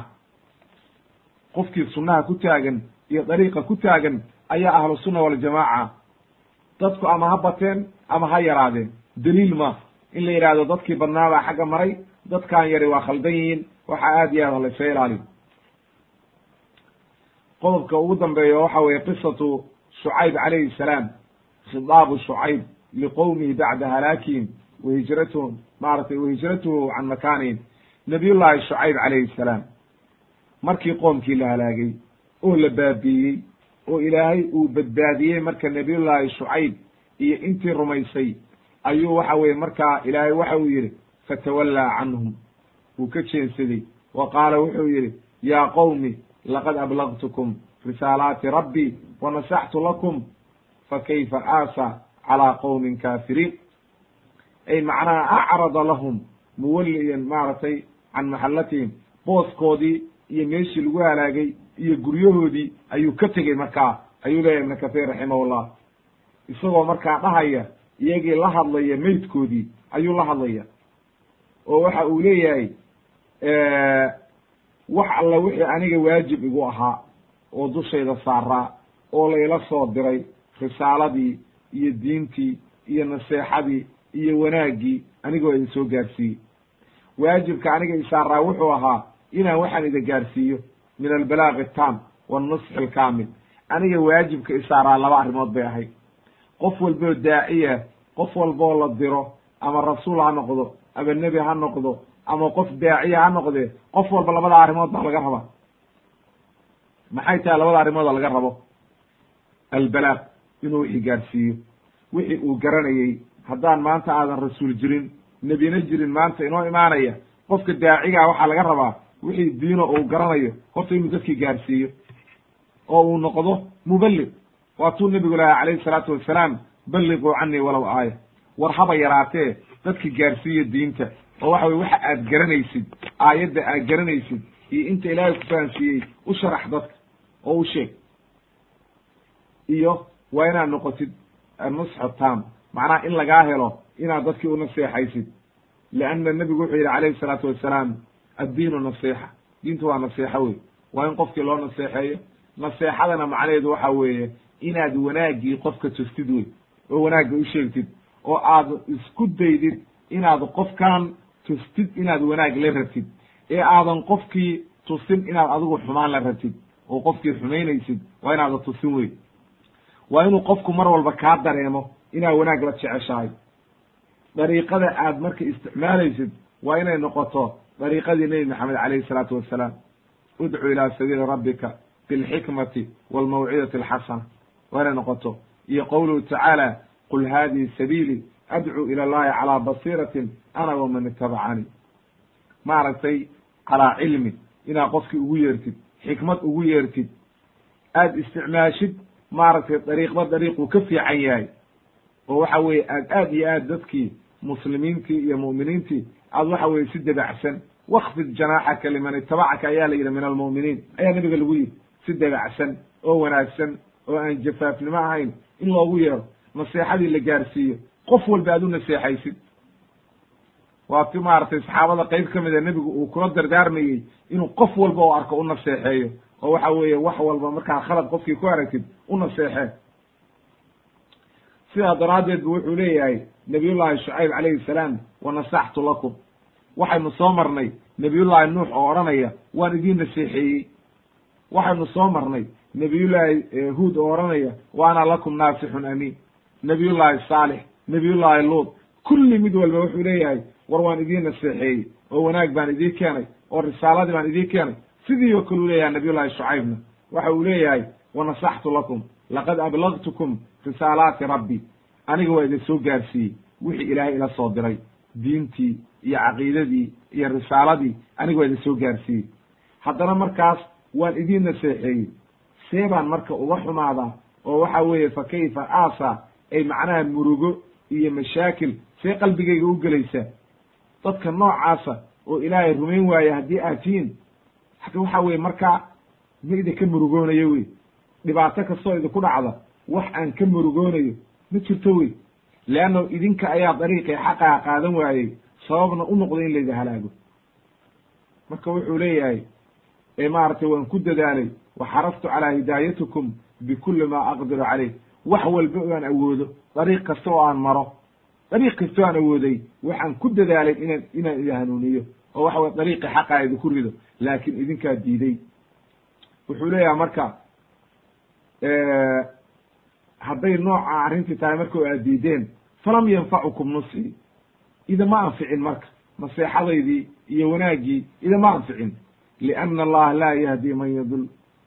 Qofkii sunnaha ku taagan iyo dariiqa ku taagan ayaa ahlu sunna waljamaaca dadku ama ha bateen ama ha yaraadeen. Daliil ma. In la yidhaahdo dadkii badnaabaa xagga maray dadkaan yari waa khaldan yihiin waxaa aad iyo aad laysaga ilaaliyo qodobka ugu dambeeya waxa weeye qisatu shucayb calayhi salaam khidaabu shucayb liqowmihi bacda halaakihim wa hijratuhum maaragtay wa hijratuhu can makaanihim. Nabiyullaahi shucayb calayhi salaam markii qoomkii la halaagay oo la baabiiyey oo ilaahay uu badbaadiyey marka nabiyullaahi shucayb iyo intii rumaysay ayuu waxa weye markaa ilaahay waxa uu yidhi fatawallaa canhum. Wuu ka jeensaday. Wa qaala wuxuu yidhi yaa qowmi laqad ablagtukum risaalaati rabbii wanasaxtu lakum fakayfa aasa calaa qowmin kaafiriin? Ay macnaha acrada lahum muwalliyan maaragtay can maxallatihim booskoodii iyo meeshii lagu halaagay iyo guryahoodii ayuu ka tegey markaa ayuu leeyahy ibnu kahiir raximahullah. Isagoo markaa dhahaya iyagii la hadlaya meydkoodii ayuu la hadlaya. Oo waxa uu leeyahay wax alla wixii aniga waajib igu ahaa oo dushayda saaraa oo layla soo diray risaaladii iyo diintii iyo naseexadii iyo wanaaggii anigoo idin soo gaarsiiyey. Waajibka aniga isaaraa wuxuu ahaa inaan waxaan ida gaarsiiyo min albalaaqi tam wannusxi alkaamil aniga waajibka isaaraa laba arrimood bay ahayd qof walboo daaciya qof walboo la diro ama rasuul ha noqdo ama nebi ha noqdo ama qof daaciya ha noqdee qof walba labada arrimood baa laga rabaa maxay tahay labada arrimood laga rabo albalaaq inuu wixii gaarsiiyo wixii uu garanayey haddaan maanta aadan rasuul jirin nebina jirin maanta inoo imaanaya qofka daacigaa waxaa laga rabaa wixii diino uu garanayo horta inuu dadkii gaarsiiyo. Oo uu noqdo muballig. Waatuu nebigu lahaa calayhi salaatu wassalaam balliquu canii walow aaya. War haba yaraatee dadki gaarsiiya diinta. Oo waxa weye waxa aad garanaysid aayadda aad garanaysid iyo inta ilaahay ku fahansiiyey u sharax dadka. Oo u sheeg. Iyo waa inaad noqotid nusxu tam. Macnaha in lagaa helo inaad dadkii u naseexaysid. Leanna nebigu wuxuu yidhi calayhi salaatu wassalaam addiinu nasiixa. Diintu waa nasiixo wey waa in qofkii loo naseexeeyo naseexadana macnaheedu waxa weeye inaad wanaaggii qofka tustid wey oo wanaagga u sheegtid oo aad isku daydid inaad qofkan tustid inaad wanaag la rabtid ee aadan qofkii tusin inaad adigu xumaan la rabtid oo qofkii xumaynaysid waa inaada tusin wey waa inuu qofku mar walba kaa dareemo inaa wanaag la jeceshahay. Dariiqada aad marka isticmaalaysid waa inay noqoto dariiqadii nebi maxamed calayhi isalaatu wassalaam. Udcu ilaa sabiili rabbika bilxikmati walmawcidati alxasana waa inay noqoto. Iyo qowluhu tacaala qul hadihi sabiili adcuu ila allahi calaa basiiratin ana waman itabacanii maaragtay calaa cilmi. Inaad qofkii ugu yeertid xikmad ugu yeertid aad isticmaashid maaragtay dariiqba dariiquu ka fiican yahay. Oo waxa weeye aad aad iyo aad dadkii muslimiintii iyo mu'miniintii aad waxa weye si debacsan wakfid janaaxaka liman itabacaka ayaa la yidhi min almu'miniin. Ayaa nabiga lagu yidhi si debacsan oo wanaagsan oo aan jafaafnimo ahayn in loogu yeero naseexadii la gaarsiiyo qof walba aad u naseexaysid waa ti maaragtay saxaabada qeyb ka mida nebigu uu kula dardaarmayey inuu qof walba oo arko u naseexeeyo oo waxa weeye wax walba markaa khalad qofkii ku aragtid u naseexee sidaa daraaddeed bu wuxuu leeyahay nabiyullahi shucayb calayhi salaam wanasaxtu lakum. Waxaynu soo marnay nebiyullaahi nuux oo odhanaya waan idiin naseexeeyey. Waxaynu soo marnay nebiyullaahi huud oo odhanaya wa ana lakum naasixun amiin. Nebiyullaahi saalix nebiyullaahi luud kulli mid walba wuxuu leeyahay war waan idiin naseexeeyey oo wanaag baan idiin keenay oo risaaladii baan idiin keenay. Sidii oo kale u leeyahay nabiyullahi shucaybna waxa uu leeyahay wanasaxtu lakum laqad ablagtukum risaalaati rabbi aniga waa idin soo gaarsiiyey wixii ilaahay ila soo diray diintii iyo caqiidadii iyo risaaladii aniga waa idin soo gaarsiiyey haddana markaas waan idiin naseexeeyey see baan marka uga xumaadaa oo waxa weeye fa kayfa aasa ay macnaha murugo iyo mashaakil see qalbigayga u gelaysaa dadka noocaasa oo ilaahay rumayn waaya haddii aad tihiin waxa weye markaa ma idinka murugoonayo wey dhibaato kastoo idinku dhacda wax aan ka murugoonayo ma jirto wey. Leanno idinka ayaa dariiqii xaqaha qaadan waayey sababna u noqday in laydi halaago. Marka wuxuu leeyahay ee maaragtay waan ku dadaalay wa xaraftu calaa hidaayatikum bikulli maa aqdiru caleyh wax walba oo aan awoodo dariiq kasta oo aan maro dariiq kasta oo aan awooday waxaan ku dadaalay inaan inaan idi hanuuniyo oo waxa weye dariiqii xaqaa idinku rido laakiin idinkaa diiday. Wuxuu leeyahay marka hadday nooca arrintii tahay marka aad diideen falam yanfacukum nusii idama anficin marka naseexadaydii iyo wanaaggii idama anficin. Lianna allaha laa yahdi man yadul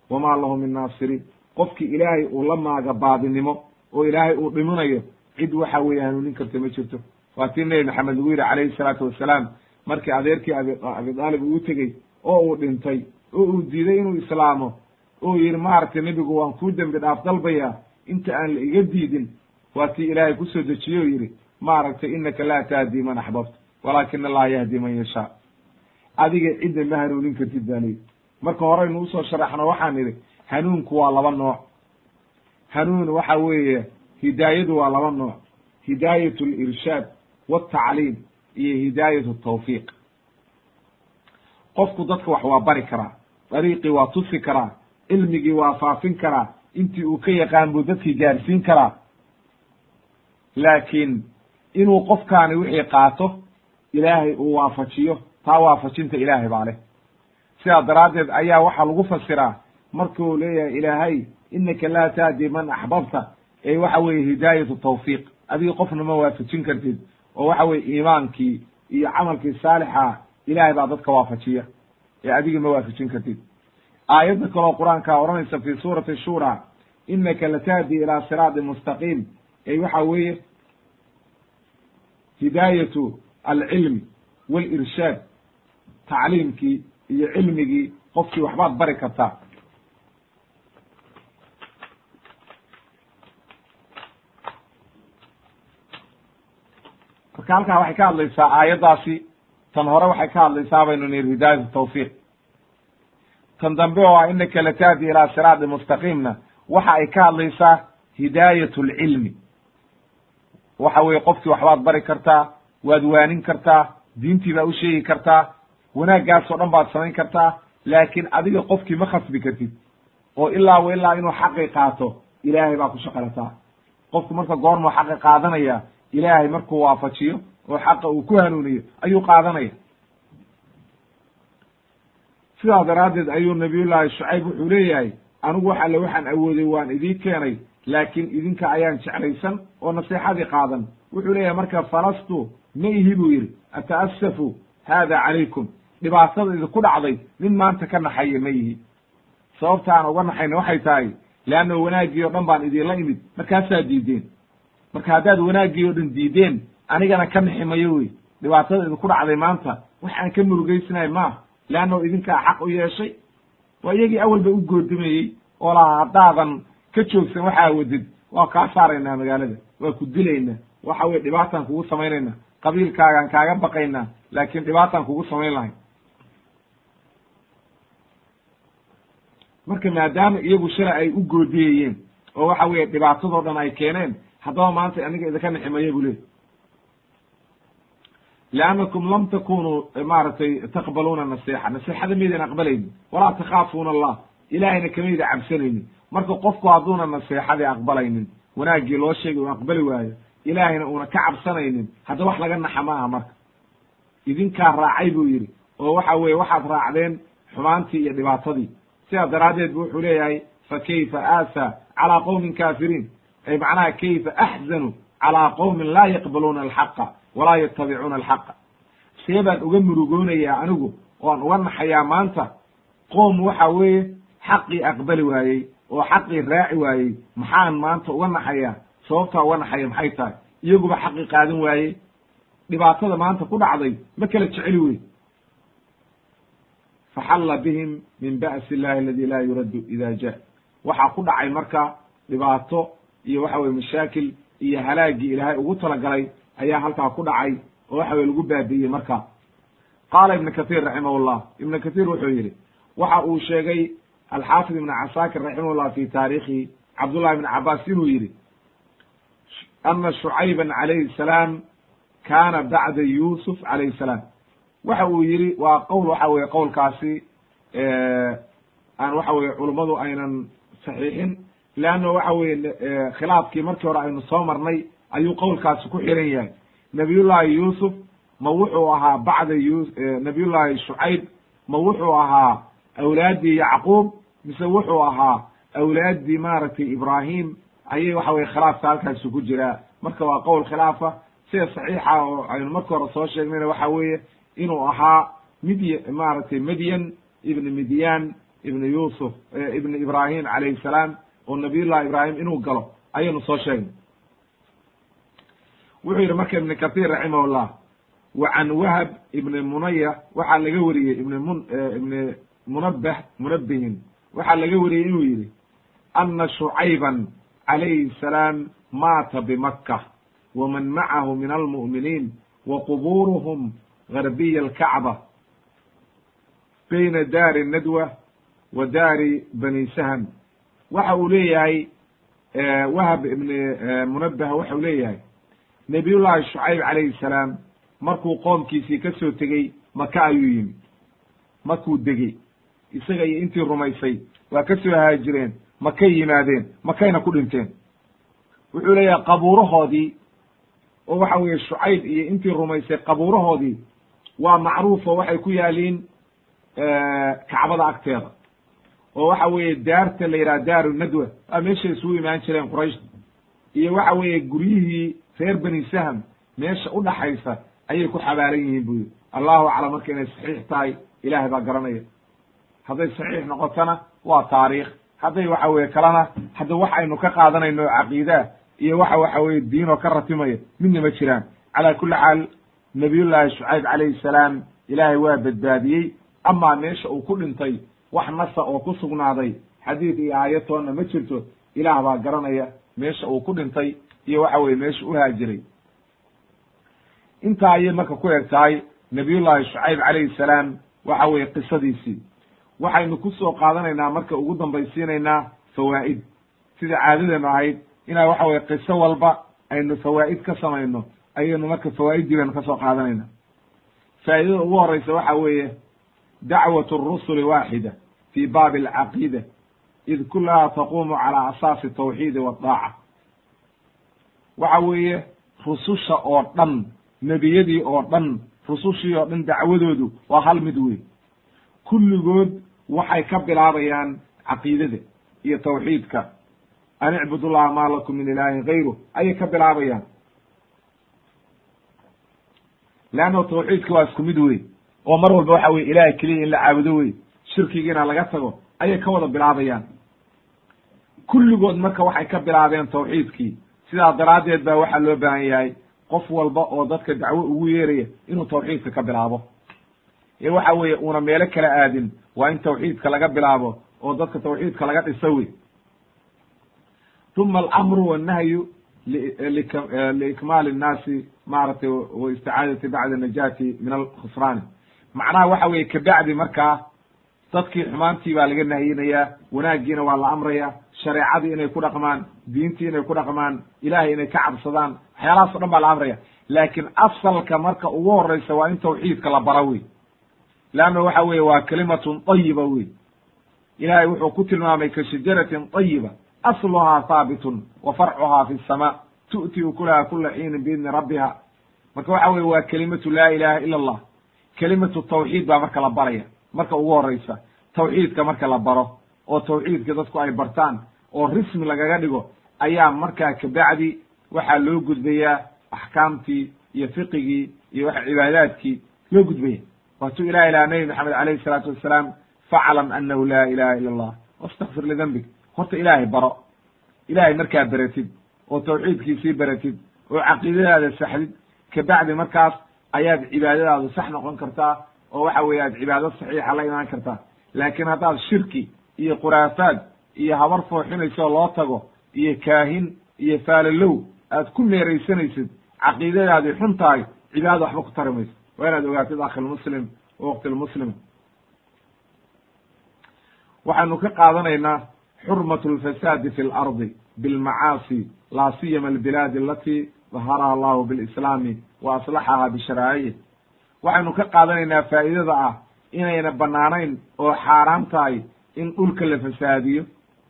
wamaa lahu min naasiriin qofkii ilaahay uu la maaga baadinimo oo ilaahay uu dhiminayo cid waxa weeye hanuunin karta ma jirto. Waa tii nebi maxamed lagu yidhi calayhi salaatu wassalaam markii adeerkii abi abi aalib uu tegey oo uu dhintay oo uu diiday inuu islaamo oo yihi maaragtay nebigu waan kuu dembi dhaaf dalbayaa. Inta aan la iga diidin waa tii ilaahay ku soo dejiye o yidhi. Maaragtay inaka laa tahdi man axbabta walaakina allaha yahdi man yashaa. Adiga cidda ma hanuunin kartid baa layidhi marka horeynu u soo sharaxno waxaan idhi hanuunku waa laba nooc. Hanuun waxa weeye hidaayadu waa laba nooc. Hidaayat lirshaad waltacliim iyo hidaayat tawfiiq. Qofku dadka wax waa bari karaa dariiqii waa tusi karaa cilmigii waa faafin karaa intii uu ka yaqaan buu dadkii gaarsiin karaa. Laakiin inuu qofkaani wixii qaato ilaahay uu waafajiyo taa waafajinta ilaahay baa leh. Sidaa daraaddeed ayaa waxaa lagu fasiraa markuu leeyahay ilaahay inaka laa tahdi man axbabta ee waxa weeye hidaayatu tawfiiq. Adiga qofna ma waafajin kartid oo waxa weye iimaankii iyo camalkii saalixa ilaahay baa dadka waafajiya. Ee adiga ma waafajin kartid aayadda kaloo qur'aankaa odhanaysa fi suurati shura inaka latahdi ilaa siraatin mustaqiim ey waxa weeye hidaayatu alcilmi walirshaad tacliimkii iyo cilmigii qofkii waxbaad bari kartaa. Marka halkaa waxay ka hadlaysaa aayaddaasi tan hore waxay ka hadlaysaa baynu niri hidaayatu tawfiiq tan dambe oo ah inaka latahdi ilaa siraati mustaqiimna waxa ay ka hadlaysaa hidaayat lcilmi waxa weye qofkii waxbaad bari kartaa waad waanin kartaa diintii baa u sheegi kartaa wanaaggaas oo dhan baad samayn kartaa laakiin adiga qofkii ma khasbi kartid. Oo ilaa wa ilaa inuu xaqi qaato ilaahay baa ku shaqalataa. Qofku marka goormuu xaqi qaadanaya ilaahay markuu waafajiyo oo xaqa uu ku hanuuniyo ayuu qaadanaya sidaa daraaddeed ayuu nabiyullaahi shucayb wuxuu leeyahay anigu wax alle waxaan awooday waan idii keenay laakiin idinka ayaan jeclaysan oo naseexadii qaadan. Wuxuu leeyahay marka falastu ma ihi buu yidhi ata'asafu haada calaykum. Dhibaatada idinku dhacday nin maanta ka naxaya ma yihi sababta aan uga naxayna waxay tahay leanna wanaaggii o dhan baan idinla imid markaasaa diideen. Marka haddaad wanaaggii o dhan diideen anigana ka nixi mayo wey. Dhibaatada idinku dhacday maanta wax aan ka murugaysnahay maaha leanno idinkaa xaq u yeeshay waa iyagii awalba u goodimayey oo lahaa haddaadan ka joogsan waxaa wadid waa kaa saaraynaa magaalada waa ku dilaynaa waxa weye dhibaataan kugu samaynayna qabiilkaagaan kaaga baqaynaa laakiin dhibaataan kugu samayn lahay marka maadaama iyagu shalay ay u goodiyayeen oo waxa weeye dhibaatadoo dhan ay keeneen haddaba maanta aniga idinka niximaya buu leey liannakum lam takunuu maaragtay taqbaluuna nasixa nasixada maydin aqbalaynin walaa takhaafuuna allah ilaahayna kamayda cabsanaynin marka qofku hadduuna naseexadii aqbalaynin wanaaggii loo sheegay uu aqbali waayo ilaahayna uuna ka cabsanaynin hadda wax laga naxa ma aha marka idinkaa raacay buu yidhi oo waxa weye waxaad raacdeen xumaantii iyo dhibaatadii sidaa daraaddeed bu wuxuu leeyahay fa kayfa aasa calaa qowmin kaafiriin ay macnaha kayfa axzanu calaa qowmin laa yaqbaluuna alxaqa walaa yatabicuuna alxaqa. See baan uga murugoonayaa anigu oan uga naxayaa maanta. Qoom waxa weeye xaqii aqbali waayey oo xaqii raaci waayey. Maxaan maanta uga naxayaa? Sababtaa uga naxaya maxay tahay? Iyaguba xaqii qaadan waayey. Dhibaatada maanta ku dhacday ma kala jeceli wey faxalla bihim min ba'si illahi aladi laa yuraddu ida ja waxaa ku dhacay marka dhibaato iyo waxa weye mashaakil iyo halaagii ilaahay ugu talagalay ayaa halkaa ku dhacay oo waxa weye lagu baabi'iyey marka. Qaala ibnu kahiir raximahullah ibnu kahiir wuxuu yidhi waxa uu sheegay alxaafid ibn casaakir raximahullah fi taariikhi cabdullahi ibn cabaas inuu yidhi ana shucayban calayhi salaam kaana bacda yuusuf calayhi salaam. Waxa uu yidhi waa qowl waxa weye qowlkaasi aan waxa weye culummadu aynan saxiixin leanna waxa weye khilaafkii markii hore aynu soo marnay ayuu qowlkaasi ku xiran yahay. Nabiyullaahi yuusuf ma wuxuu ahaa bacda yu nabiyullaahi shucayb ma wuxuu ahaa awlaaddii yacquub mise wuxuu ahaa awlaaddii maaragtay ibraahim. Ayay waxa weye khilaafka halkaasi ku jiraa marka waa qowl khilaafa sida saxiixa oo aynu marka hore soo sheegnayna waxa weeye inuu ahaa mid maaragtay medyan ibn midyan ibn yuusuf ibn ibrahim calayhi salaam oo nabiyullahi ibraahim inuu galo. Ayaynu soo sheegnay wuxuu yidhi marka ibn kathir raximahullah wa can wahab ibni munaya waxaa laga wariyey ibn mun ibni munabah munabihin waxaa laga wariyey inuu yidhi ana shucayban calayhi salaam maata bimaka waman macahu min almu'miniin wa qubuuruhum garbiya alkacba bayna daari nadwa wa daari bani sahm waxa uu leeyahay wahab ibni munabah waxa uu leeyahay nabiyullaahi shucayb calayhi salaam markuu qoomkiisii ka soo tegey maka ayuu yimid. Markuu degey isaga iyo intii rumaysay waa ka soo haajireen makay yimaadeen makayna ku dhinteen. Wuxuu leeyahay qabuurahoodii oo waxa weeye shucayb iyo intii rumaysay qabuurahoodii waa macruufo waxay ku yaaliin kacbada agteeda. Oo waxa weeye daarta la yidhaha daaru nadwa. Waa meeshay isugu imaan jireen qurayshta iyo waxa weeye guryihii reer bani sahm meesha u dhaxaysa ayay ku xabaalan yihiin bu yidhi. Allahu aclam marka inay saxiix tahay ilahay baa garanaya. Hadday saxiix noqotona waa taariikh. Hadday waxa weye kalena hadda wax aynu ka qaadanayno caqiidaa iyo waxa waxa weye diinoo ka ratimaya midna ma jiraan. Calaa kulli xaal nabiyullaahi shucayb calayhi salaam ilaahay waa badbaadiyey. Amaa meesha uu ku dhintay wax nasa oo ku sugnaaday xadiid iyo aayatoonna ma jirto ilaah baa garanaya meesha uu ku dhintay iyo waxa weye meesha u haajiray. Intaa ayay marka ku eg tahay nabiyullaahi shucayb calayhi salaam waxa weye qisadiisii. Waxaynu ku soo qaadanaynaa marka ugu dambaysiinaynaa fawaa'id. Sida caadadeenu ahayd inaa waxa weye qiso walba aynu fawaa'id ka samayno ayaynu marka fawaa'idii baynu ka soo qaadanayna faa'idada ugu horeysa waxa weeye dacwat rusuli waaxida fi baabi alcaqiida id kulaha taqumu cala asaasi tawxiidi waddaaca waxa weeye rususha oo dhan nebiyadii oo dhan rusushii oo dhan dacwadoodu waa hal mid wey kulligood waxay ka bilaabayaan caqiidada iyo tawxiidka. an icbud llaha maa lakum min ilaahin gayru ayay ka bilaabayaan. Leanno tawxiidka waa isku mid wey oo mar walba waxa weye ilahay keliya in la caabudo wey shirkigiina laga tago ayay ka wada bilaabayaan kulligood marka waxay ka bilaabeen tawxiidkii. Sidaa daraaddeed baa waxaa loo baahan yahay qof walba oo dadka dacwo ugu yeeraya inuu tawxiidka ka bilaabo. Ee waxa weeye uuna meelo kala aadin waa in tawxiidka laga bilaabo oo dadka tawxiidka laga dhiso wey. Uma alamru wannahyu liikmaali nnaasi maaragtay wa isticaadati bacda najaati min alkhusraani macnaha waxa weye kabacdi markaa dadkii xumaantii baa laga nahyinayaa wanaaggiina waa la amraya shareecadii inay ku dhaqmaan diintii inay ku dhaqmaan ilahay inay ka cabsadaan waxyaalahaas o dhan baa la amraya. Laakiin asalka marka ugu horeysa waa in tawxiidka la bara wey. Leanna waxa weye waa kalimatun ayiba wey. Ilahay wuxuu ku tilmaamay ka shajaratin ayiba asluhaa haabitun wa farcuhaa fi sama tu'ti ukulaha kula xiinin biidni rabbiha. Marka waxa weye waa kelimatu laa ilaha ila allah. Kelimatu tawxiid baa marka la baraya marka ugu horeysa tawxiidka marka la baro oo tawxiidka dadku ay bartaan oo rismi lagaga dhigo ayaa markaa kabacdi waxaa loo gudbayaa axkaamtii iyo fiqigii iyo wax cibaadaadkii loo gudbaya waatuu ilahi laha nebi maxamed alayhi salaatu wassalaam faclam anahu laa ilaha ila allah. Wastakfir lidembig horta ilaahay baro. Ilaahay markaa beratid oo tawxiidkiisii beratid oo caqiidadaada saxdid kabacdi markaas ayaad cibaadadaadu sax noqon kartaa oo waxa weeye aad cibaado saxiixa la imaan kartaa laakiin haddaad shirki iyo khuraafaad iyo habar fooxinayso loo tago iyo kaahin iyo faalalow aad ku meeraysanaysid caqiidadaadii xun tahay cibaadada waxba ku tari mayso. Waa inaad ogaatid akhilmuslim waqtilmuslim waxaanu ka qaadanaynaa xurmat lfasaadi fi lardi bilmacaasi laa siyama albilaadi alati daharaha allahu bilislaami wa aslaxaha bisharaaicih waxaynu ka qaadanaynaa faa'idada ah inayna bannaanayn oo xaaraan tahay in dhulka la fasaadiyo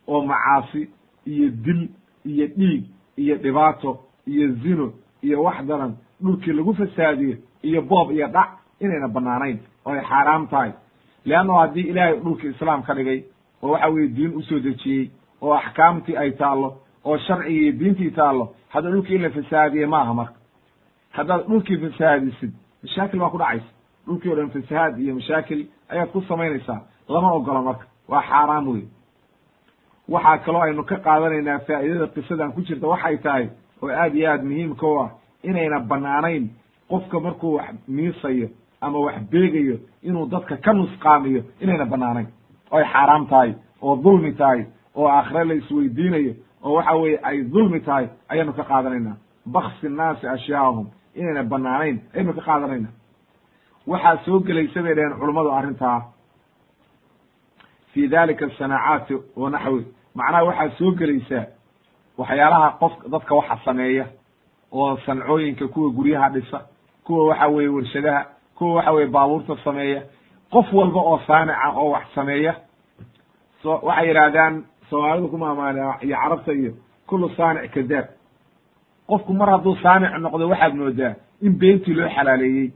oo macaasi iyo dil iyo dhiig iyo dhibaato iyo zino iyo wax daran dhulkii lagu fasaadiyo iyo boob iyo dhac inayna bannaanayn oo ay xaaraam tahay. Leanno haddii ilaahay dhulka islaam ka dhigay oo waxa weye diin u soo dejiyey oo axkaamtii ay taallo oo sharcigii diintii taallo hadda dhulkii in la fasaadiye ma aha marka. Haddaad dhulkii fasaadisid mashaakil baa ku dhacaysa. Dhulkii o dhan fasahaad iyo mashaakil ayaad ku samaynaysaa lama ogola marka. Waa xaaraam wey waxaa kaloo aynu ka qaadanaynaa faa'idada qisadan ku jirta waxay tahay oo aad iyo aad muhiimka u ah inayna bannaanayn qofka markuu wax miisayo ama wax beegayo inuu dadka ka nusqaamiyo inayna bannaanayn. Oo ay xaaraam tahay oo dulmi tahay oo aakhire la isweydiinayo oo waxa weeye ay dulmi tahay ayaanu ka qaadanaynaa. Baksi nnaasi ashyaahum inayna bannaanayn ayaynu ka qaadanayna waxaa soo gelaysa bay dhaheen culummadu arrintaa. Fi dalika asanaacaati wa naxwi. Macnaha waxaa soo gelaysaa waxyaalaha qof dadka waxa sameeya oo sancooyinka kuwa guryaha dhisa kuwa waxa weeye warshadaha kuwa waxa weye baabuurta sameeya. Qof walba oo saanica oo wax sameeya so waxay yidhaahdaan soomaalidu ku maamaana iyo carabta iyo kullu saanic kadaab qofku mar hadduu saanic noqdo waxaad moodaa in beentii loo xalaaleeyey.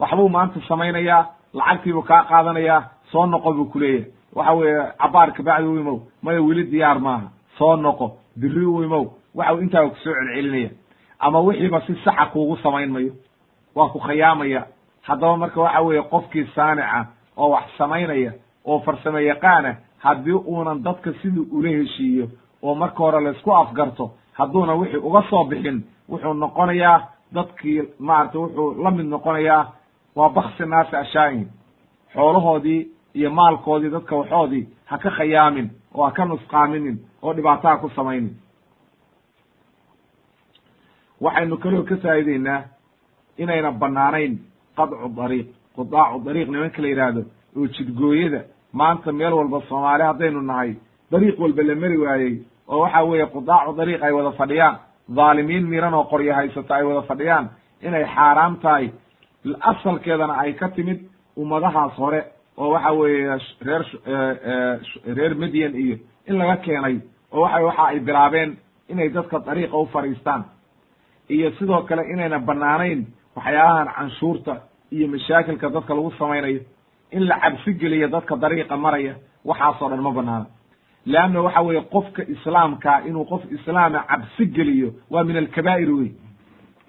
Waxbuu maanta samaynayaa lacagtiibuu kaa qaadanayaa soo noqo buu kuleeyahay waxa weeye cabaar kabacdi u imow maya weli diyaar maaha. Soo noqo biri u imow waxa intaa ku soo celcelinaya. Ama wixiiba si saxa kuugu samayn mayo waa ku khayaamaya. Haddaba marka waxa weeye qofkii saanica oo wax samaynaya oo farsamo yaqaana haddii uunan dadka sidii ula heshiiyo oo marka hore laysku afgarto hadduuna wixii uga soo bixin wuxuu noqonayaa dadkii maarata wuxuu la mid noqonayaa waa baksi naasi ashaaihim xoolahoodii iyo maalkoodii dadka waxoodii ha ka khayaamin oo ha ka nusqaaminin oo dhibaataha ku samaynin. Waxaynu kaloo ka faa'ideynaa inayna bannaanayn qadcu dariiq qudaacu dariiq nimanka la yidhaahdo oo jidgooyada maanta meel walba soomaali haddaynu nahay dariiq walba la mari waayey oo waxa weeye qudaacu dariiq ay wada fadhiyaan. Dhaalimiin miran oo qoryo haysata ay wada fadhiyaan. Inay xaaraam tahay. Asalkeedana ay ka timid ummadahaas hore oo waxa weeye reer reer medyan iyo in laga keenay oo waxa waxa ay bilaabeen inay dadka dariiqa u fadhiistaan. Iyo sidoo kale inayna bannaanayn waxyaalahan canshuurta iyo mashaakilka dadka lagu samaynayo in la cabsi geliyo dadka dariiqa maraya waxaasoo dhan ma banaana leanna waxa weeye qofka islaamkaa inuu qof islaama cabsi geliyo waa min alkabaa'ir wey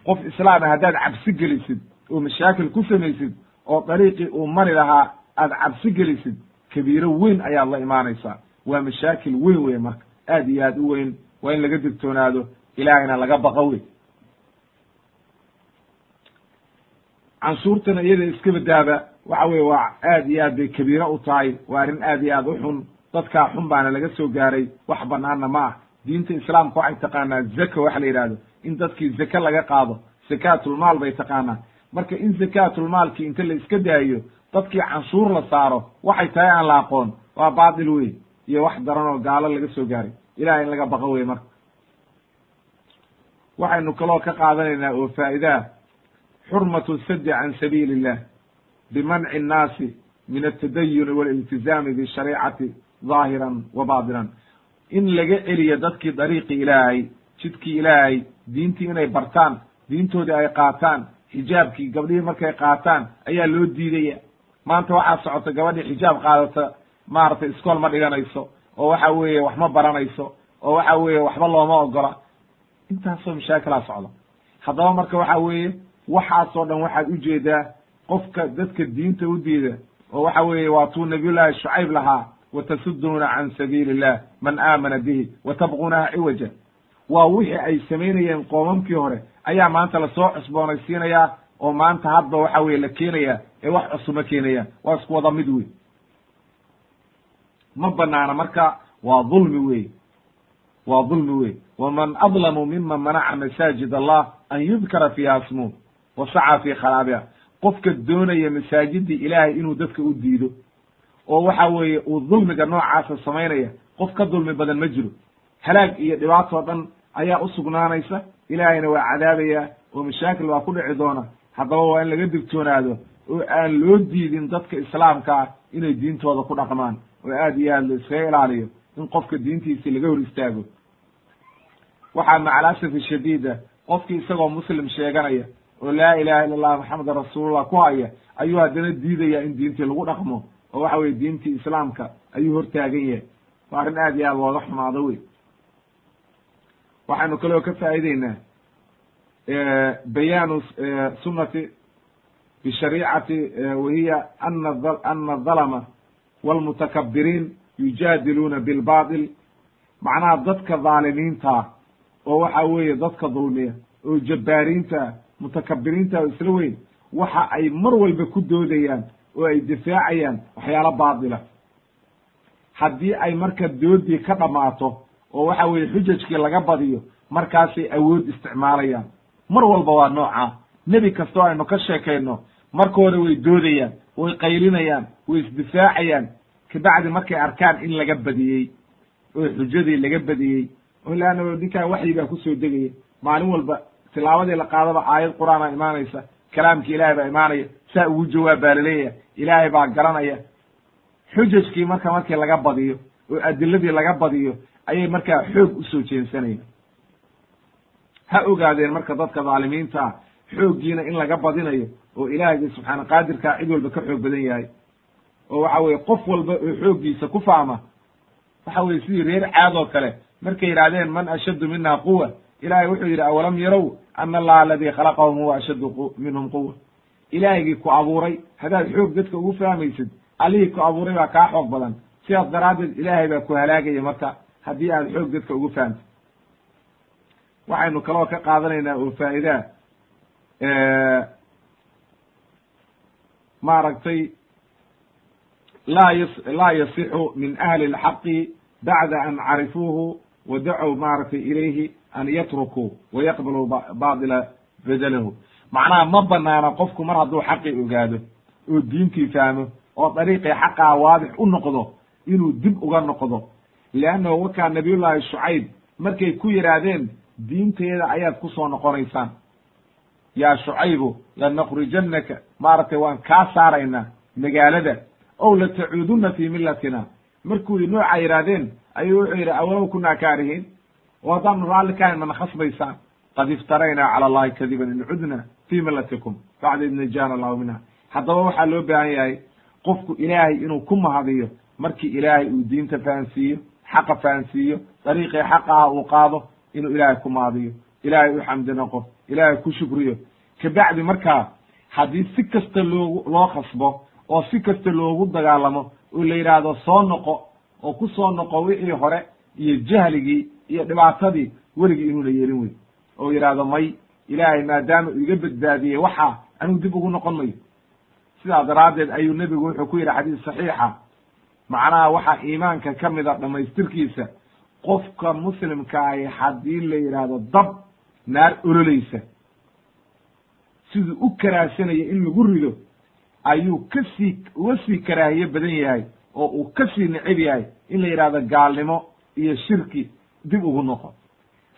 qof islaama haddaad cabsi gelisid oo mashaakil ku samaysid oo dariiqii uu mari lahaa aad cabsi gelisid kabiiro weyn ayaad la imaanaysaa. Waa mashaakil weyn wey marka. Aad iyo aad u weyn. Waa in laga digtoonaado ilaahayna laga baqo wey canshuurtana iyada iska badaaba waxa weye waa aad iyo aad bay kabiiro u tahay waa arrin aad iyo aad u xun dadkaa xun baana laga soo gaaray wax banaanna ma ah. Diinta islaamka waxay taqaanaa zaka waxa la yidhahdo in dadkii zake laga qaado zakaatulmaal bay taqaanaa. Marka in zakaatulmaalkii inta la iska daayo dadkii canshuur la saaro waxay tahay aan la aqoon. Waa baatil wey iyo wax daran oo gaalo laga soo gaaray. Ilahay in laga baqo wey marka. Waxaynu kaloo ka qaadanaynaa oo faa'idaah xurmatu sadi can sabiili illah bimanci nnaasi min altadayuni waliltizaami bishariicati dhaahiran wa baatinan in laga celiyo dadkii dariiqi ilaahay jidkii ilaahay diintii inay bartaan diintoodii ay qaataan xijaabkii gabdhihii markay qaataan ayaa loo diidaya. Maanta waxaa socota gabadhii xijaab qaadata maaragtay iskool ma dhiganayso oo waxa weeye wax ma baranayso oo waxa weeye waxba looma ogola intaasoo mashaakilaa socda haddaba marka waxa weeye waxaasoo dhan waxaad u jeedaa qofka dadka diinta u diida oo waxa weeye waa tuu nabiyullaahi shucayb lahaa watasuduuna can sabiili illah man aamana bihi wa tabquunaha ciwaja waa wixii ay samaynayeen qoomamkii hore. Ayaa maanta la soo cusboonaysiinayaa oo maanta hadba waxa weye la keenaya ee wax cusub keenayaan waa isku wada mid wey ma banaana marka waa dulmi wey waa dulmi wey waman adlamu mima manaca masaajid allah an yudkara fiiha smuh wa fi kharaabiha qofka doonaya masaajidii ilaahay inuu dadka u diido oo waxa weeye uu dulmiga noocaasa samaynaya qof ka dulmi badan ma jiro. Halaag iyo dhibaatoo dhan ayaa usugnaanaysa ilaahayna waa cadaabaya oo mashaakil waa ku dhici doona. Haddaba waa in laga digtoonaado oo aan loo diidin dadka islaamka ah inay diintooda ku dhaqmaan oo aad iyo aad la iskaga ilaaliyo in qofka diintiisi laga hor istaago. Waxaa macalasafi shadiida qofkii isagoo muslim sheeganaya oo laa ilaha illa allah maxamedan rasuulullah ku haya ayuu haddana diidaya in diintii lagu dhaqmo oo waxa weye diintii islaamka ayuu hortaagan yahay. Waa arrin aad iyo aad looga xumaado wey waxaynu kaloo ka faa'ideynaa bayaanu sunati bishariicati wahiya ana ana adalama walmutakabiriin yujaadiluuna bilbatil macnaha dadka dhaalimiinta oo waxa weeye dadka dulmiya oo jabbaariinta mutakabiriinta oo isla weyn waxa ay mar walba ku doodayaan oo ay difaacayaan waxyaalo baatila haddii ay marka doodii ka dhammaato oo waxa weeye xujajkii laga badiyo markaasay awood isticmaalayaan. Mar walba waa noocaa nebi kastoo aynu ka sheekayno marka hore way doodayaan way qaylinayaan way isdifaacayaan. Kabacdi markay arkaan in laga badiyey oo xujadii laga badiyey oo leanna ninkaan waxyi baa ku soo degaya maalin walba tilaabadii la qaadaba aayad qur'aana imaanaysa kalaamki ilaahay baa imaanaya saa ugu jawaab baa la leeyahay ilaahay baa garanaya. Xujajkii marka markii laga badiyo oo adiladii laga badiyo ayay markaa xoog u soo jeensanayaan ha ogaadeen marka dadka dhaalimiinta ah xooggiina in laga badinayo oo ilaahayga subxaana qaadirkaa cid walba ka xoog badan yahay. Oo waxa weye qof walba oo xooggiisa ku fahma waxa weye sidii reer caad oo kale markay yidhahdeen man ashaddu mina quwa ilahay wuxuu yidhi awalam yarow ana allaha aladii khalaqahum huwa ashaddu minhum quwa ilaahygii ku abuuray haddaad xoog dadka ugu fahmaysid allihii ku abuuray baa kaa xoog badan sidaas daraaddeed ilaahay baa ku halaagaya marka haddii aad xoog dadka ugu fahamtid waxaynu kaloo ka qaadanaynaa oo faa'idaa maaragtay laa y laa yasixu min ahli اlxaqi bacda an carifuuhu wa dacow maaragtay ilayhi an yatrukuu wa yaqbaluu baatila bedelahu macnaha ma banaana qofku mar hadduu xaqii ogaado oo diintii fahmo oo dariiqii xaqaa waadix u noqdo inuu dib uga noqdo. Leannahu wakaa nabiyullaahi shucayb markay ku yidhaahdeen diinteeda ayaad ku soo noqonaysaan. Yaa shucaybu lanakrijannaka maaragtay waan kaa saaraynaa magaalada. Ow latacuudunna fii millatina. Markuu noocaa yidhaahdeen ayuu wuxuu yidhi awalow kunaa kaarihiin. Oo haddaanu raalli kahayn mana khasbaysaan qad iftaraynaa cala allahi kadiban in cudna fii millatikum. Bacda id najaana allahu minha. Haddaba waxaa loo baahan yahay qofku ilaahay inuu ku mahadiyo markii ilaahay uu diinta fahansiiyo xaqa fahansiiyo dariiqii xaqaha uu qaado inuu ilaahay ku mahadiyo. Ilaahay u xamdi noqo ilaahay ku shukriyo. Kabacdi markaa haddii si kasta loogu loo khasbo oo si kasta loogu dagaalamo oo la yidhaahdo soo noqo oo ku soo noqo wixii hore iyo jahligii iyo dhibaatadii weligii inuuna yeelin wey oo yidhaahdo may ilaahay maadaama uu iga badbaadiyey waxaa anigu dib ugu noqon mayo. Sidaa daraaddeed ayuu nebigu wuxuu ku yidhi xadiis saxiixa macnaha waxaa iimaanka ka mida dhammaystirkiisa qofka muslimkaahi haddii la yidhaahdo dab naar ololaysa siduu u karaahsanayo in lagu rido ayuu ka sii uga sii karaahiye badan yahay oo uu ka sii neceb yahay in la yidhahdo gaalnimo iyo shirki dib ugu noqo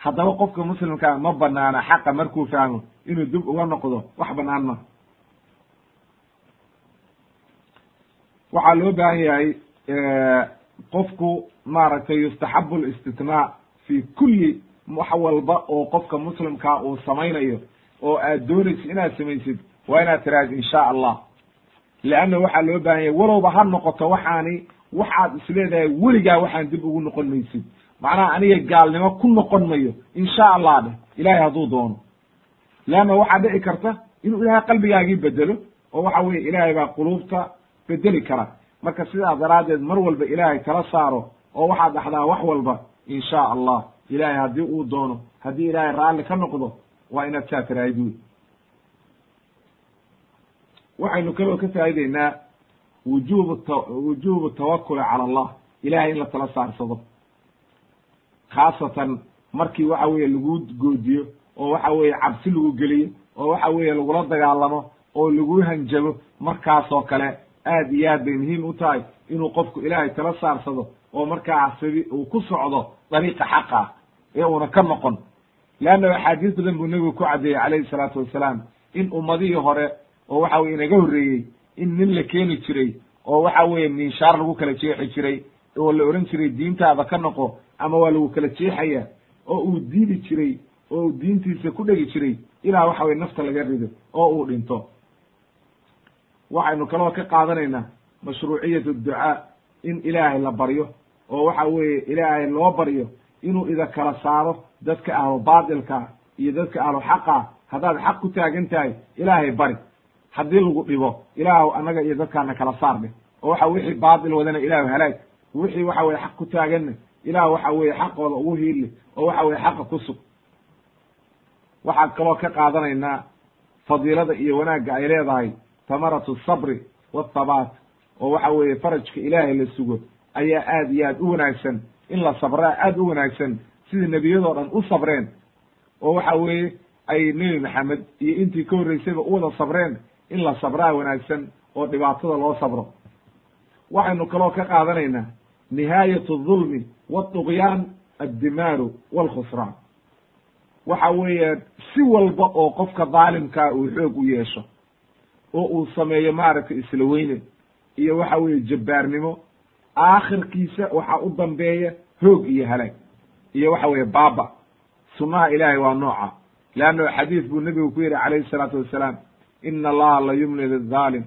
haddaba qofka muslimkaa ma banaana xaqa markuu fahmo inuu dib uga noqdo wax banaan ma. Waxaa loo baahan yahay qofku maaragtay yustaxabu listitnaa fi kulli wax walba oo qofka muslimkaa uu samaynayo oo aad doonaysid inaad samaysid waa inaad tiraahid insha allah. Leanna waxaa loo baahan yahay walowba ha noqoto waxaani waxaad isleedahay weligaa waxaan dib ugu noqon maysid macnaha aniga gaalnimo ku noqon mayo. Insha allah dheh ilahay hadduu doono. Leanna waxaa dhici karta inuu ilahay qalbigaagii bedelo oo waxa weye ilaahay baa quluubta bedeli kara. Marka sidaa daraaddeed mar walba ilaahay kala saaro oo waxaad dhaxdaa wax walba insha allah ilaahay haddii uu doono haddii ilaahay raalli ka noqdo waa inaad saa tiraahid wey waxaynu kaloo ka faa'ideynaa wujubu t wujubu tawakuli cala allah. Ilahay in la tala saarsado khaasatan markii waxa weeye lagu goodiyo oo waxa weeye cabsi lagu geliyo oo waxa weeye lagula dagaalamo oo lagu hanjabo markaasoo kale aad iyo aad bay muhiim u tahay inuu qofku ilaahay tala saarsado oo markaa sidi uu ku socdo dariiqa xaqa ee uuna ka noqon. Leanna axaadiis badan buu nebigu ku caddeeyey calayhi salaatu wassalaam in ummadihii hore oo waxa weye inaga horreeyey in nin la keeni jiray oo waxa weeye minshaar lagu kala jeexi jiray oo la ohan jiray diintaada ka noqo ama waa lagu kala jeexaya oo uu diidi jiray oo uu diintiisa ku dhegi jiray ilaa waxa weye nafta laga rido oo uu dhinto. Waxaynu kaloo ka qaadanaynaa mashruuciyat ducaa in ilaahay la baryo oo waxa weeye ilaahay loo baryo inuu ida kala saaro dadka ahlu baatilka iyo dadka ahlu xaqa. Haddaad xaq ku taagan tahay ilaahay bari. Haddii lagu dhibo ilaahw annaga iyo dadkaana kala saar dheh oo waxa wixii baatil wadana ilaahu halaag. Wixii waxa weye xaq ku taaganna ilaah waxa weeye xaqooda ugu hiili oo waxa weye xaqa ku sug. Waxaad kaloo ka qaadanaynaa fadiilada iyo wanaagga ay leedahay tamaratu sabri wathabaat oo waxa weeye farajka ilaahay la sugo ayaa aad iyo aad u wanaagsan. In la sabraa aad u wanaagsan sidii nebiyadoo dhan u sabreen oo waxa weeye ay nebi maxamed iyo intii ka horreysayba u wada sabreen in la sabraa wanaagsan oo dhibaatada loo sabro. Waxaynu kaloo ka qaadanaynaa nihaayat adulmi wadugyaan addimaaru walkhusraan waxa weeye si walba oo qofka daalimkaa uu xoog u yeesho oo uu sameeyo maaragtay isla weyne iyo waxa weeye jabbaarnimo aakhirkiisa waxaa u dambeeya hoog iyo halaag iyo waxa weeye baaba sunnaha ilaahay waa nooca. Leanno xadiis buu nebigu ku yidhi calayhi salaatu wassalaam ina allaha la yumli lidaalim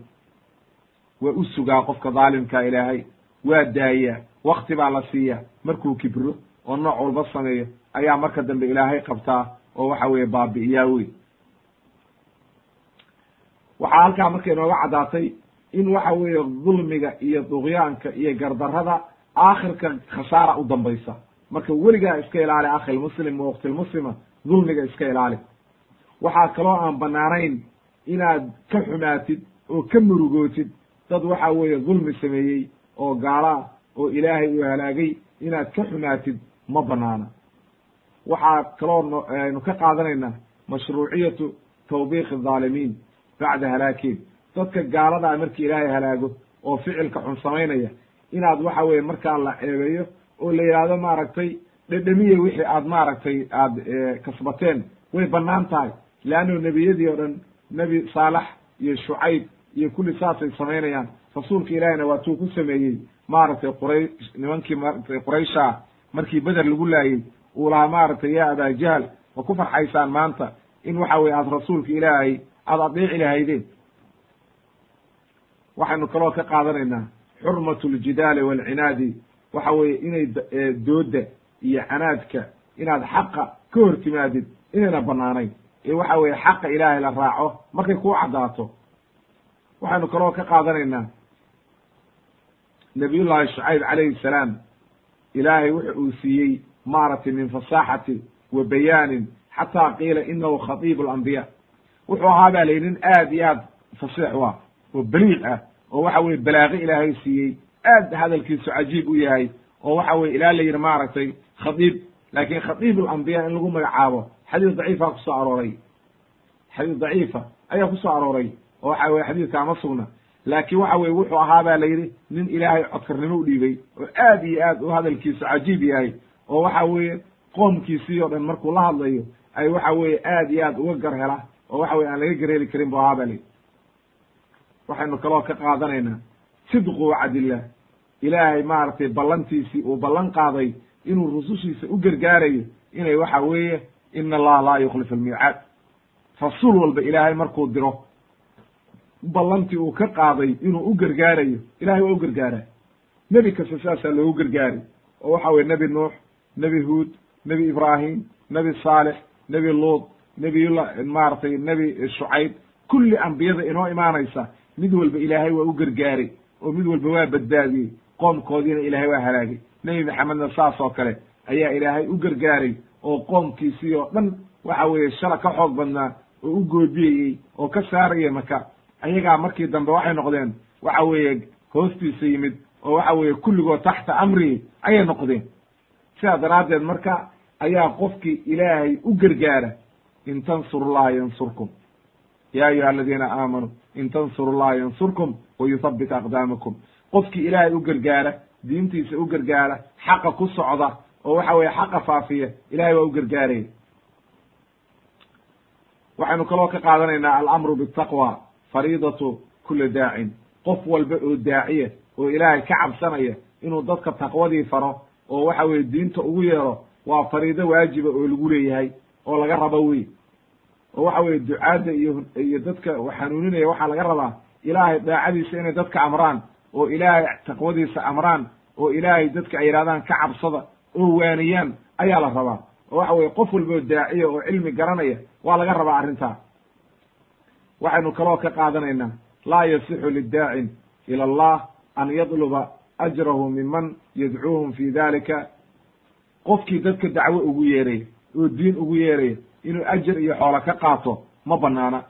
waa u sugaa qofka daalimkaa ilaahay waa daayaa wakti baa la siiya markuu kibro oo nooc walba sameeyo ayaa marka dambe ilaahay qabtaa oo waxa weeye baabi'iyaa wey waxaa halkaa marka inooga caddaatay in waxa weeye dulmiga iyo duqyaanka iyo gardarrada aakhirka khasaara u dambaysa. Marka weligaa iska ilaali akhilmuslim wa waktilmuslima dulmiga iska ilaali. Waxaa kaloo aan banaanayn inaad ka xumaatid oo ka murugootid dad waxa weeye dulmi sameeyey oo gaala oo ilaahay uu halaagay inaad ka xumaatid ma banaana. Waxaa kaloo aynu ka qaadanaynaa mashruuciyatu tawbiiq adaalimiin bacda halaakiin. Dadka gaaladaa markii ilaahay halaago oo ficilka xun samaynaya inaad waxa weye markaa la ceebeeyo oo la yidhaahdo maaragtay dhedhemiye wixii aad maaragtay aad kasbateen way bannaan tahay. Leanno nebiyadii o dhan nebi saalax iyo shucayb iyo kulli saasay samaynayaan rasuulka ilaahiyna waa tuu ku sameeyey maaragtay quraysh nimankii maaragtay quraysha markii beder lagu laayey uu lahaa maaragtay yaa abaa jahl ma ku farxaysaan maanta? In waxa weye aad rasuulka ilaahay aada adeeci lahaydeen. Waxaynu kaloo ka qaadanaynaa xurmatu ljidaali waalcinaadi waxa weeye inay dooda iyo canaadka inaad xaqa ka hor timaadid inayna banaanayn ee waxa weeye xaqa ilaahay la raaco markay kuu caddaato. Waxaynu kaloo ka qaadanaynaa nabiyullahi shucayb calayhi salaam ilaahay wuxa uu siiyey maaragtay min fasaaxati wa bayaanin xataa qiila inahu khatiibu alambiya wuxuu ahaa baa layihi nin aad iyo aad fasiix u ah oo baliiq ah oo waxa weye balaaqi ilaahay siiyey. Aad hadalkiisu cajiib u yahay oo waxa weye ilaa la yidhi maaragtay khadiib laakin khatiib alambiya in lagu magacaabo xadiis daciifa ku soo arooray. Xadiis daciifa ayaa ku soo arooray oo waxa weye xadiiska ama sugna laakiin waxa weye wuxuu ahaa ba la yidhi nin ilaahay codkarnimo u dhiibay oo aad iyo aad u hadalkiisu cajiib yahay oo waxa weeye qoomkiisii o dhan markuu la hadlayo ay waxa weeye aad iyo aad uga gar hela oo waxa weye aan laga gareeli karin bu ahaa ba la yidhi. Waxaynu kaloo ka qaadanaynaa sidqu wacdillah ilaahay maaragtay ballantiisii uu ballan qaaday inuu rusushiisa u gargaarayo inay waxa weeye ina allaha laa yukhlifu almiicaad. Rasuul walba ilaahay markuu diro ballantii uu ka qaaday inuu u gargaarayo. Ilahay waa u gargaaraa nebi kasta saasaa loogu gargaaray. Oo waxa weye nebi nuux nebi huud nebi ibraahim nebi saalex nebi luud nebiyullah maaragtay nebi shucayb. Kulli ambiyada inoo imaanaysa mid walba ilaahay waa u gargaaray. Oo mid walba waa badbaadiyey. Qoomkoodiina ilaahay waa halaagay. Nebi maxamedna saas oo kale ayaa ilaahay u gargaaray. Oo qoomkiisii oo dhan waxa weeye shala ka xoog badnaa oo u goodiyeyey oo ka saaraya maka ayagaa markii dambe waxay noqdeen waxa weeye hoostiisa yimid oo waxa weeye kulligood taxta amrihi ayay noqdeen. Sidaa daraaddeed marka ayaa qofkii ilaahay u gargaara in tansuru llaha yansurkum. Ya ayuha aladiina aamanuu in tansuru llaha yansurkum wa yuthabbit aqdaamakum. Qofkii ilaahay u gargaara diintiisa u gargaara xaqa ku socda oo waxa weeye xaqa faafiya ilahay waa u gargaaraya waxaynu kaloo ka qaadanaynaa alamru bitaqwa fariidatu kuli daacin qof walba oo daaciya oo ilaahay ka cabsanaya inuu dadka taqwadii faro oo waxa weye diinta ugu yeero waa fariido waajiba oo lagu leeyahay oo laga rabo wey oo waxa weye ducaadda iyo iyo dadka xanuuninaya waxaa laga rabaa ilaahay daacadiisa inay dadka amraan oo ilaahay taqwadiisa amraan oo ilaahay dadka ay yidhahdaan ka cabsada oo waaniyaan ayaa la rabaa. Oo waxa weye qof walba oo daaciya oo cilmi garanaya waa laga rabaa arrintaa waxaynu kaloo ka qaadanaynaa laa yasixu lidaacin ila allah an yadluba ajrahu minman yadcuuhum fi dalika qofkii dadka dacwo ugu yeeraya oo diin ugu yeeraya inuu ajar iyo xoolo ka qaato ma banaana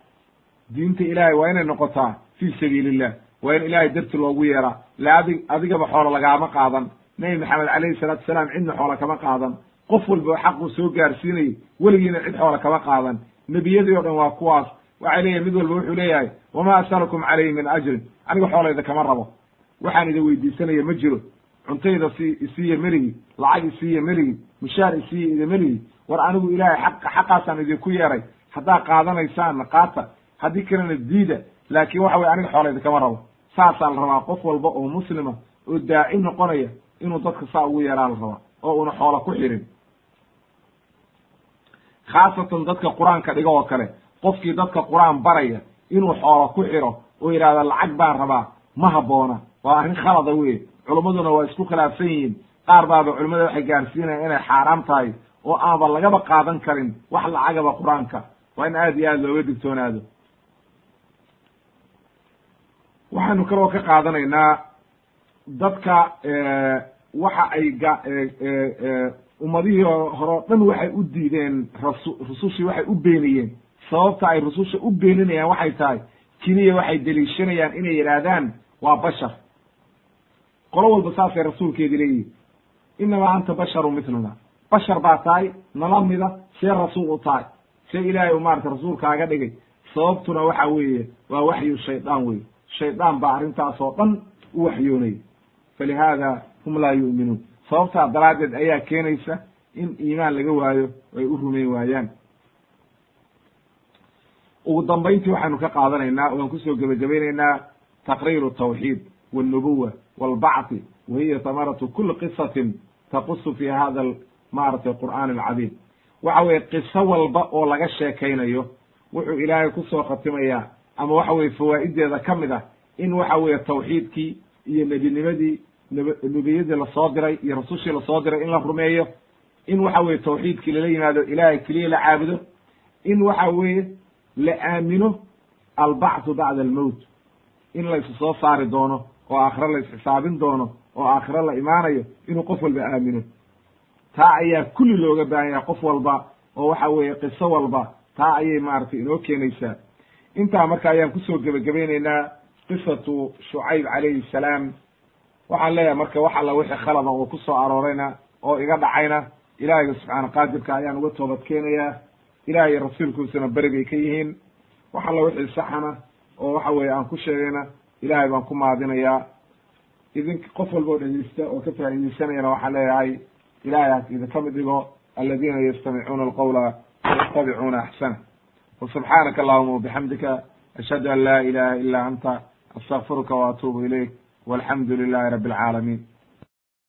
diinta ilaahay waa inay noqotaa fi sabiili illah waa in ilaahay darti loogu yeeraa la adi adigaba xoolo lagaama qaadan. Nebi maxamed calayhi salaatu salaam cidna xoola kama qaadan. Qof walba oo xaquu soo gaarsiinayay weligiina cid xoola kama qaadan. Nebiyadii o dhan waa kuwaas waxay leeyahay mid walba wuxuu leeyahay wamaa asalukum calayhi min ajrin. Aniga xoolayda kama rabo. Waxaan idin weydiisanaya ma jiro. Cuntayda si isiiya meligi lacag isiiya meligi mushaar isiiya ida meligi war anigu ilaahay xaqa xaqaasaan idinku yeeray. Haddaa qaadanaysaanna qaata haddii kalena diida. Laakiin waxa weye aniga xoolayda kama rabo. Saasaa la rabaa qof walba oo muslima oo daaci noqonaya inuu dadka saa ugu yeeraa la rabaa oo una xoola ku xirin. Khaasatan dadka qur'aanka dhigo oo kale qofkii dadka qur'aan baraya inuu xoola ku xiro oo yidhahda lacag baan rabaa ma habboona. Waa arrin khalada wey culimmaduna waa isku khilaafsan yihiin. Qaar baaba culimmada waxay gaarsiinayan inay xaaraam tahay oo aanba lagaba qaadan karin wax lacagaba qur'aanka. Waa in aad iyo aad looga digtoonaado. Waxaynu kaloo ka qaadanaynaa dadka waxa ay ga ummadihii hore o dhan waxay u diideen rasu rusushii waxay u beeniyeen sababta ay rususha u beeninayaan waxay tahay keliya waxay deliishanayaan inay yidhaahdaan waa bashar. Qolo walba saasay rasuulkeedi leeyihiin inamaa anta basharu mitluna bashar baa tahay nala mida see rasuul u tahay. See ilaahay u maarata rasuulkaaga dhigay. Sababtuna waxa weeye waa waxyu shaydaan wey shaydaan baa arrintaas oo dhan u waxyoonaya falihaada hum laa yu'minuun. Sababtaa daraaddeed ayaa keenaysa in iimaan laga waayo ay u rumayn waayaan ugu dambayntii waxaynu ka qaadanaynaa waan ku soo gebagabaynaynaa taqriiru tawxiid walnubuwa walbacthi wa hiya tamaratu kuli qisatin taqusu fi hada maaragtay qur'aan alcadiim. Waxa weye qiso walba oo laga sheekaynayo wuxuu ilaahay ku soo khatimayaa ama waxa weye fawaa'ideeda ka mid ah in waxa weeye tawxiidkii iyo nebinimadii nebiyadii la soo diray iyo rasushii la soo diray in la rumeeyo in waxa weye tawxiidkii lala yimaado ilaahay keliya la caabudo in waxa weeye la aamino albacthu bacda almowt in la isu soo saari doono oo aakhiro la isxisaabin doono oo aakhiro la imaanayo inuu qof walba aamino. Taa ayaa kulli looga baahan yahay qof walba oo waxa weeye qiso walba. Taa ayay maaragtay inoo keenaysaa. Intaa marka ayaan ku soo gebagabaynaynaa qisatu shucayb calayhi salaam. Waxaan leeyahay marka wax alla wixii khalada oo ku soo aroorayna oo iga dhacayna ilaahayga subxaana qaadirka ayaan uga toobad keenayaa ilahay rasuulkiisuna beri bay ka yihiin. Wax alla wixii saxana oo waxa weeye aan ku sheegayna ilaahay baan ku maadinayaa. Idink qof walba oo dhegeysta oo ka faa'iideysanayana waxaan leeyahay ilahay ha idinka mid dhigo aladiina yastamicuuna alqawla yattabicuuna axsana wasubxaanaka allahuma wabixamdika ashhadu an laa ilaha ila anta astaqfiruka waatuubu ilayk walxamdu lilahi rabi alcaalamiin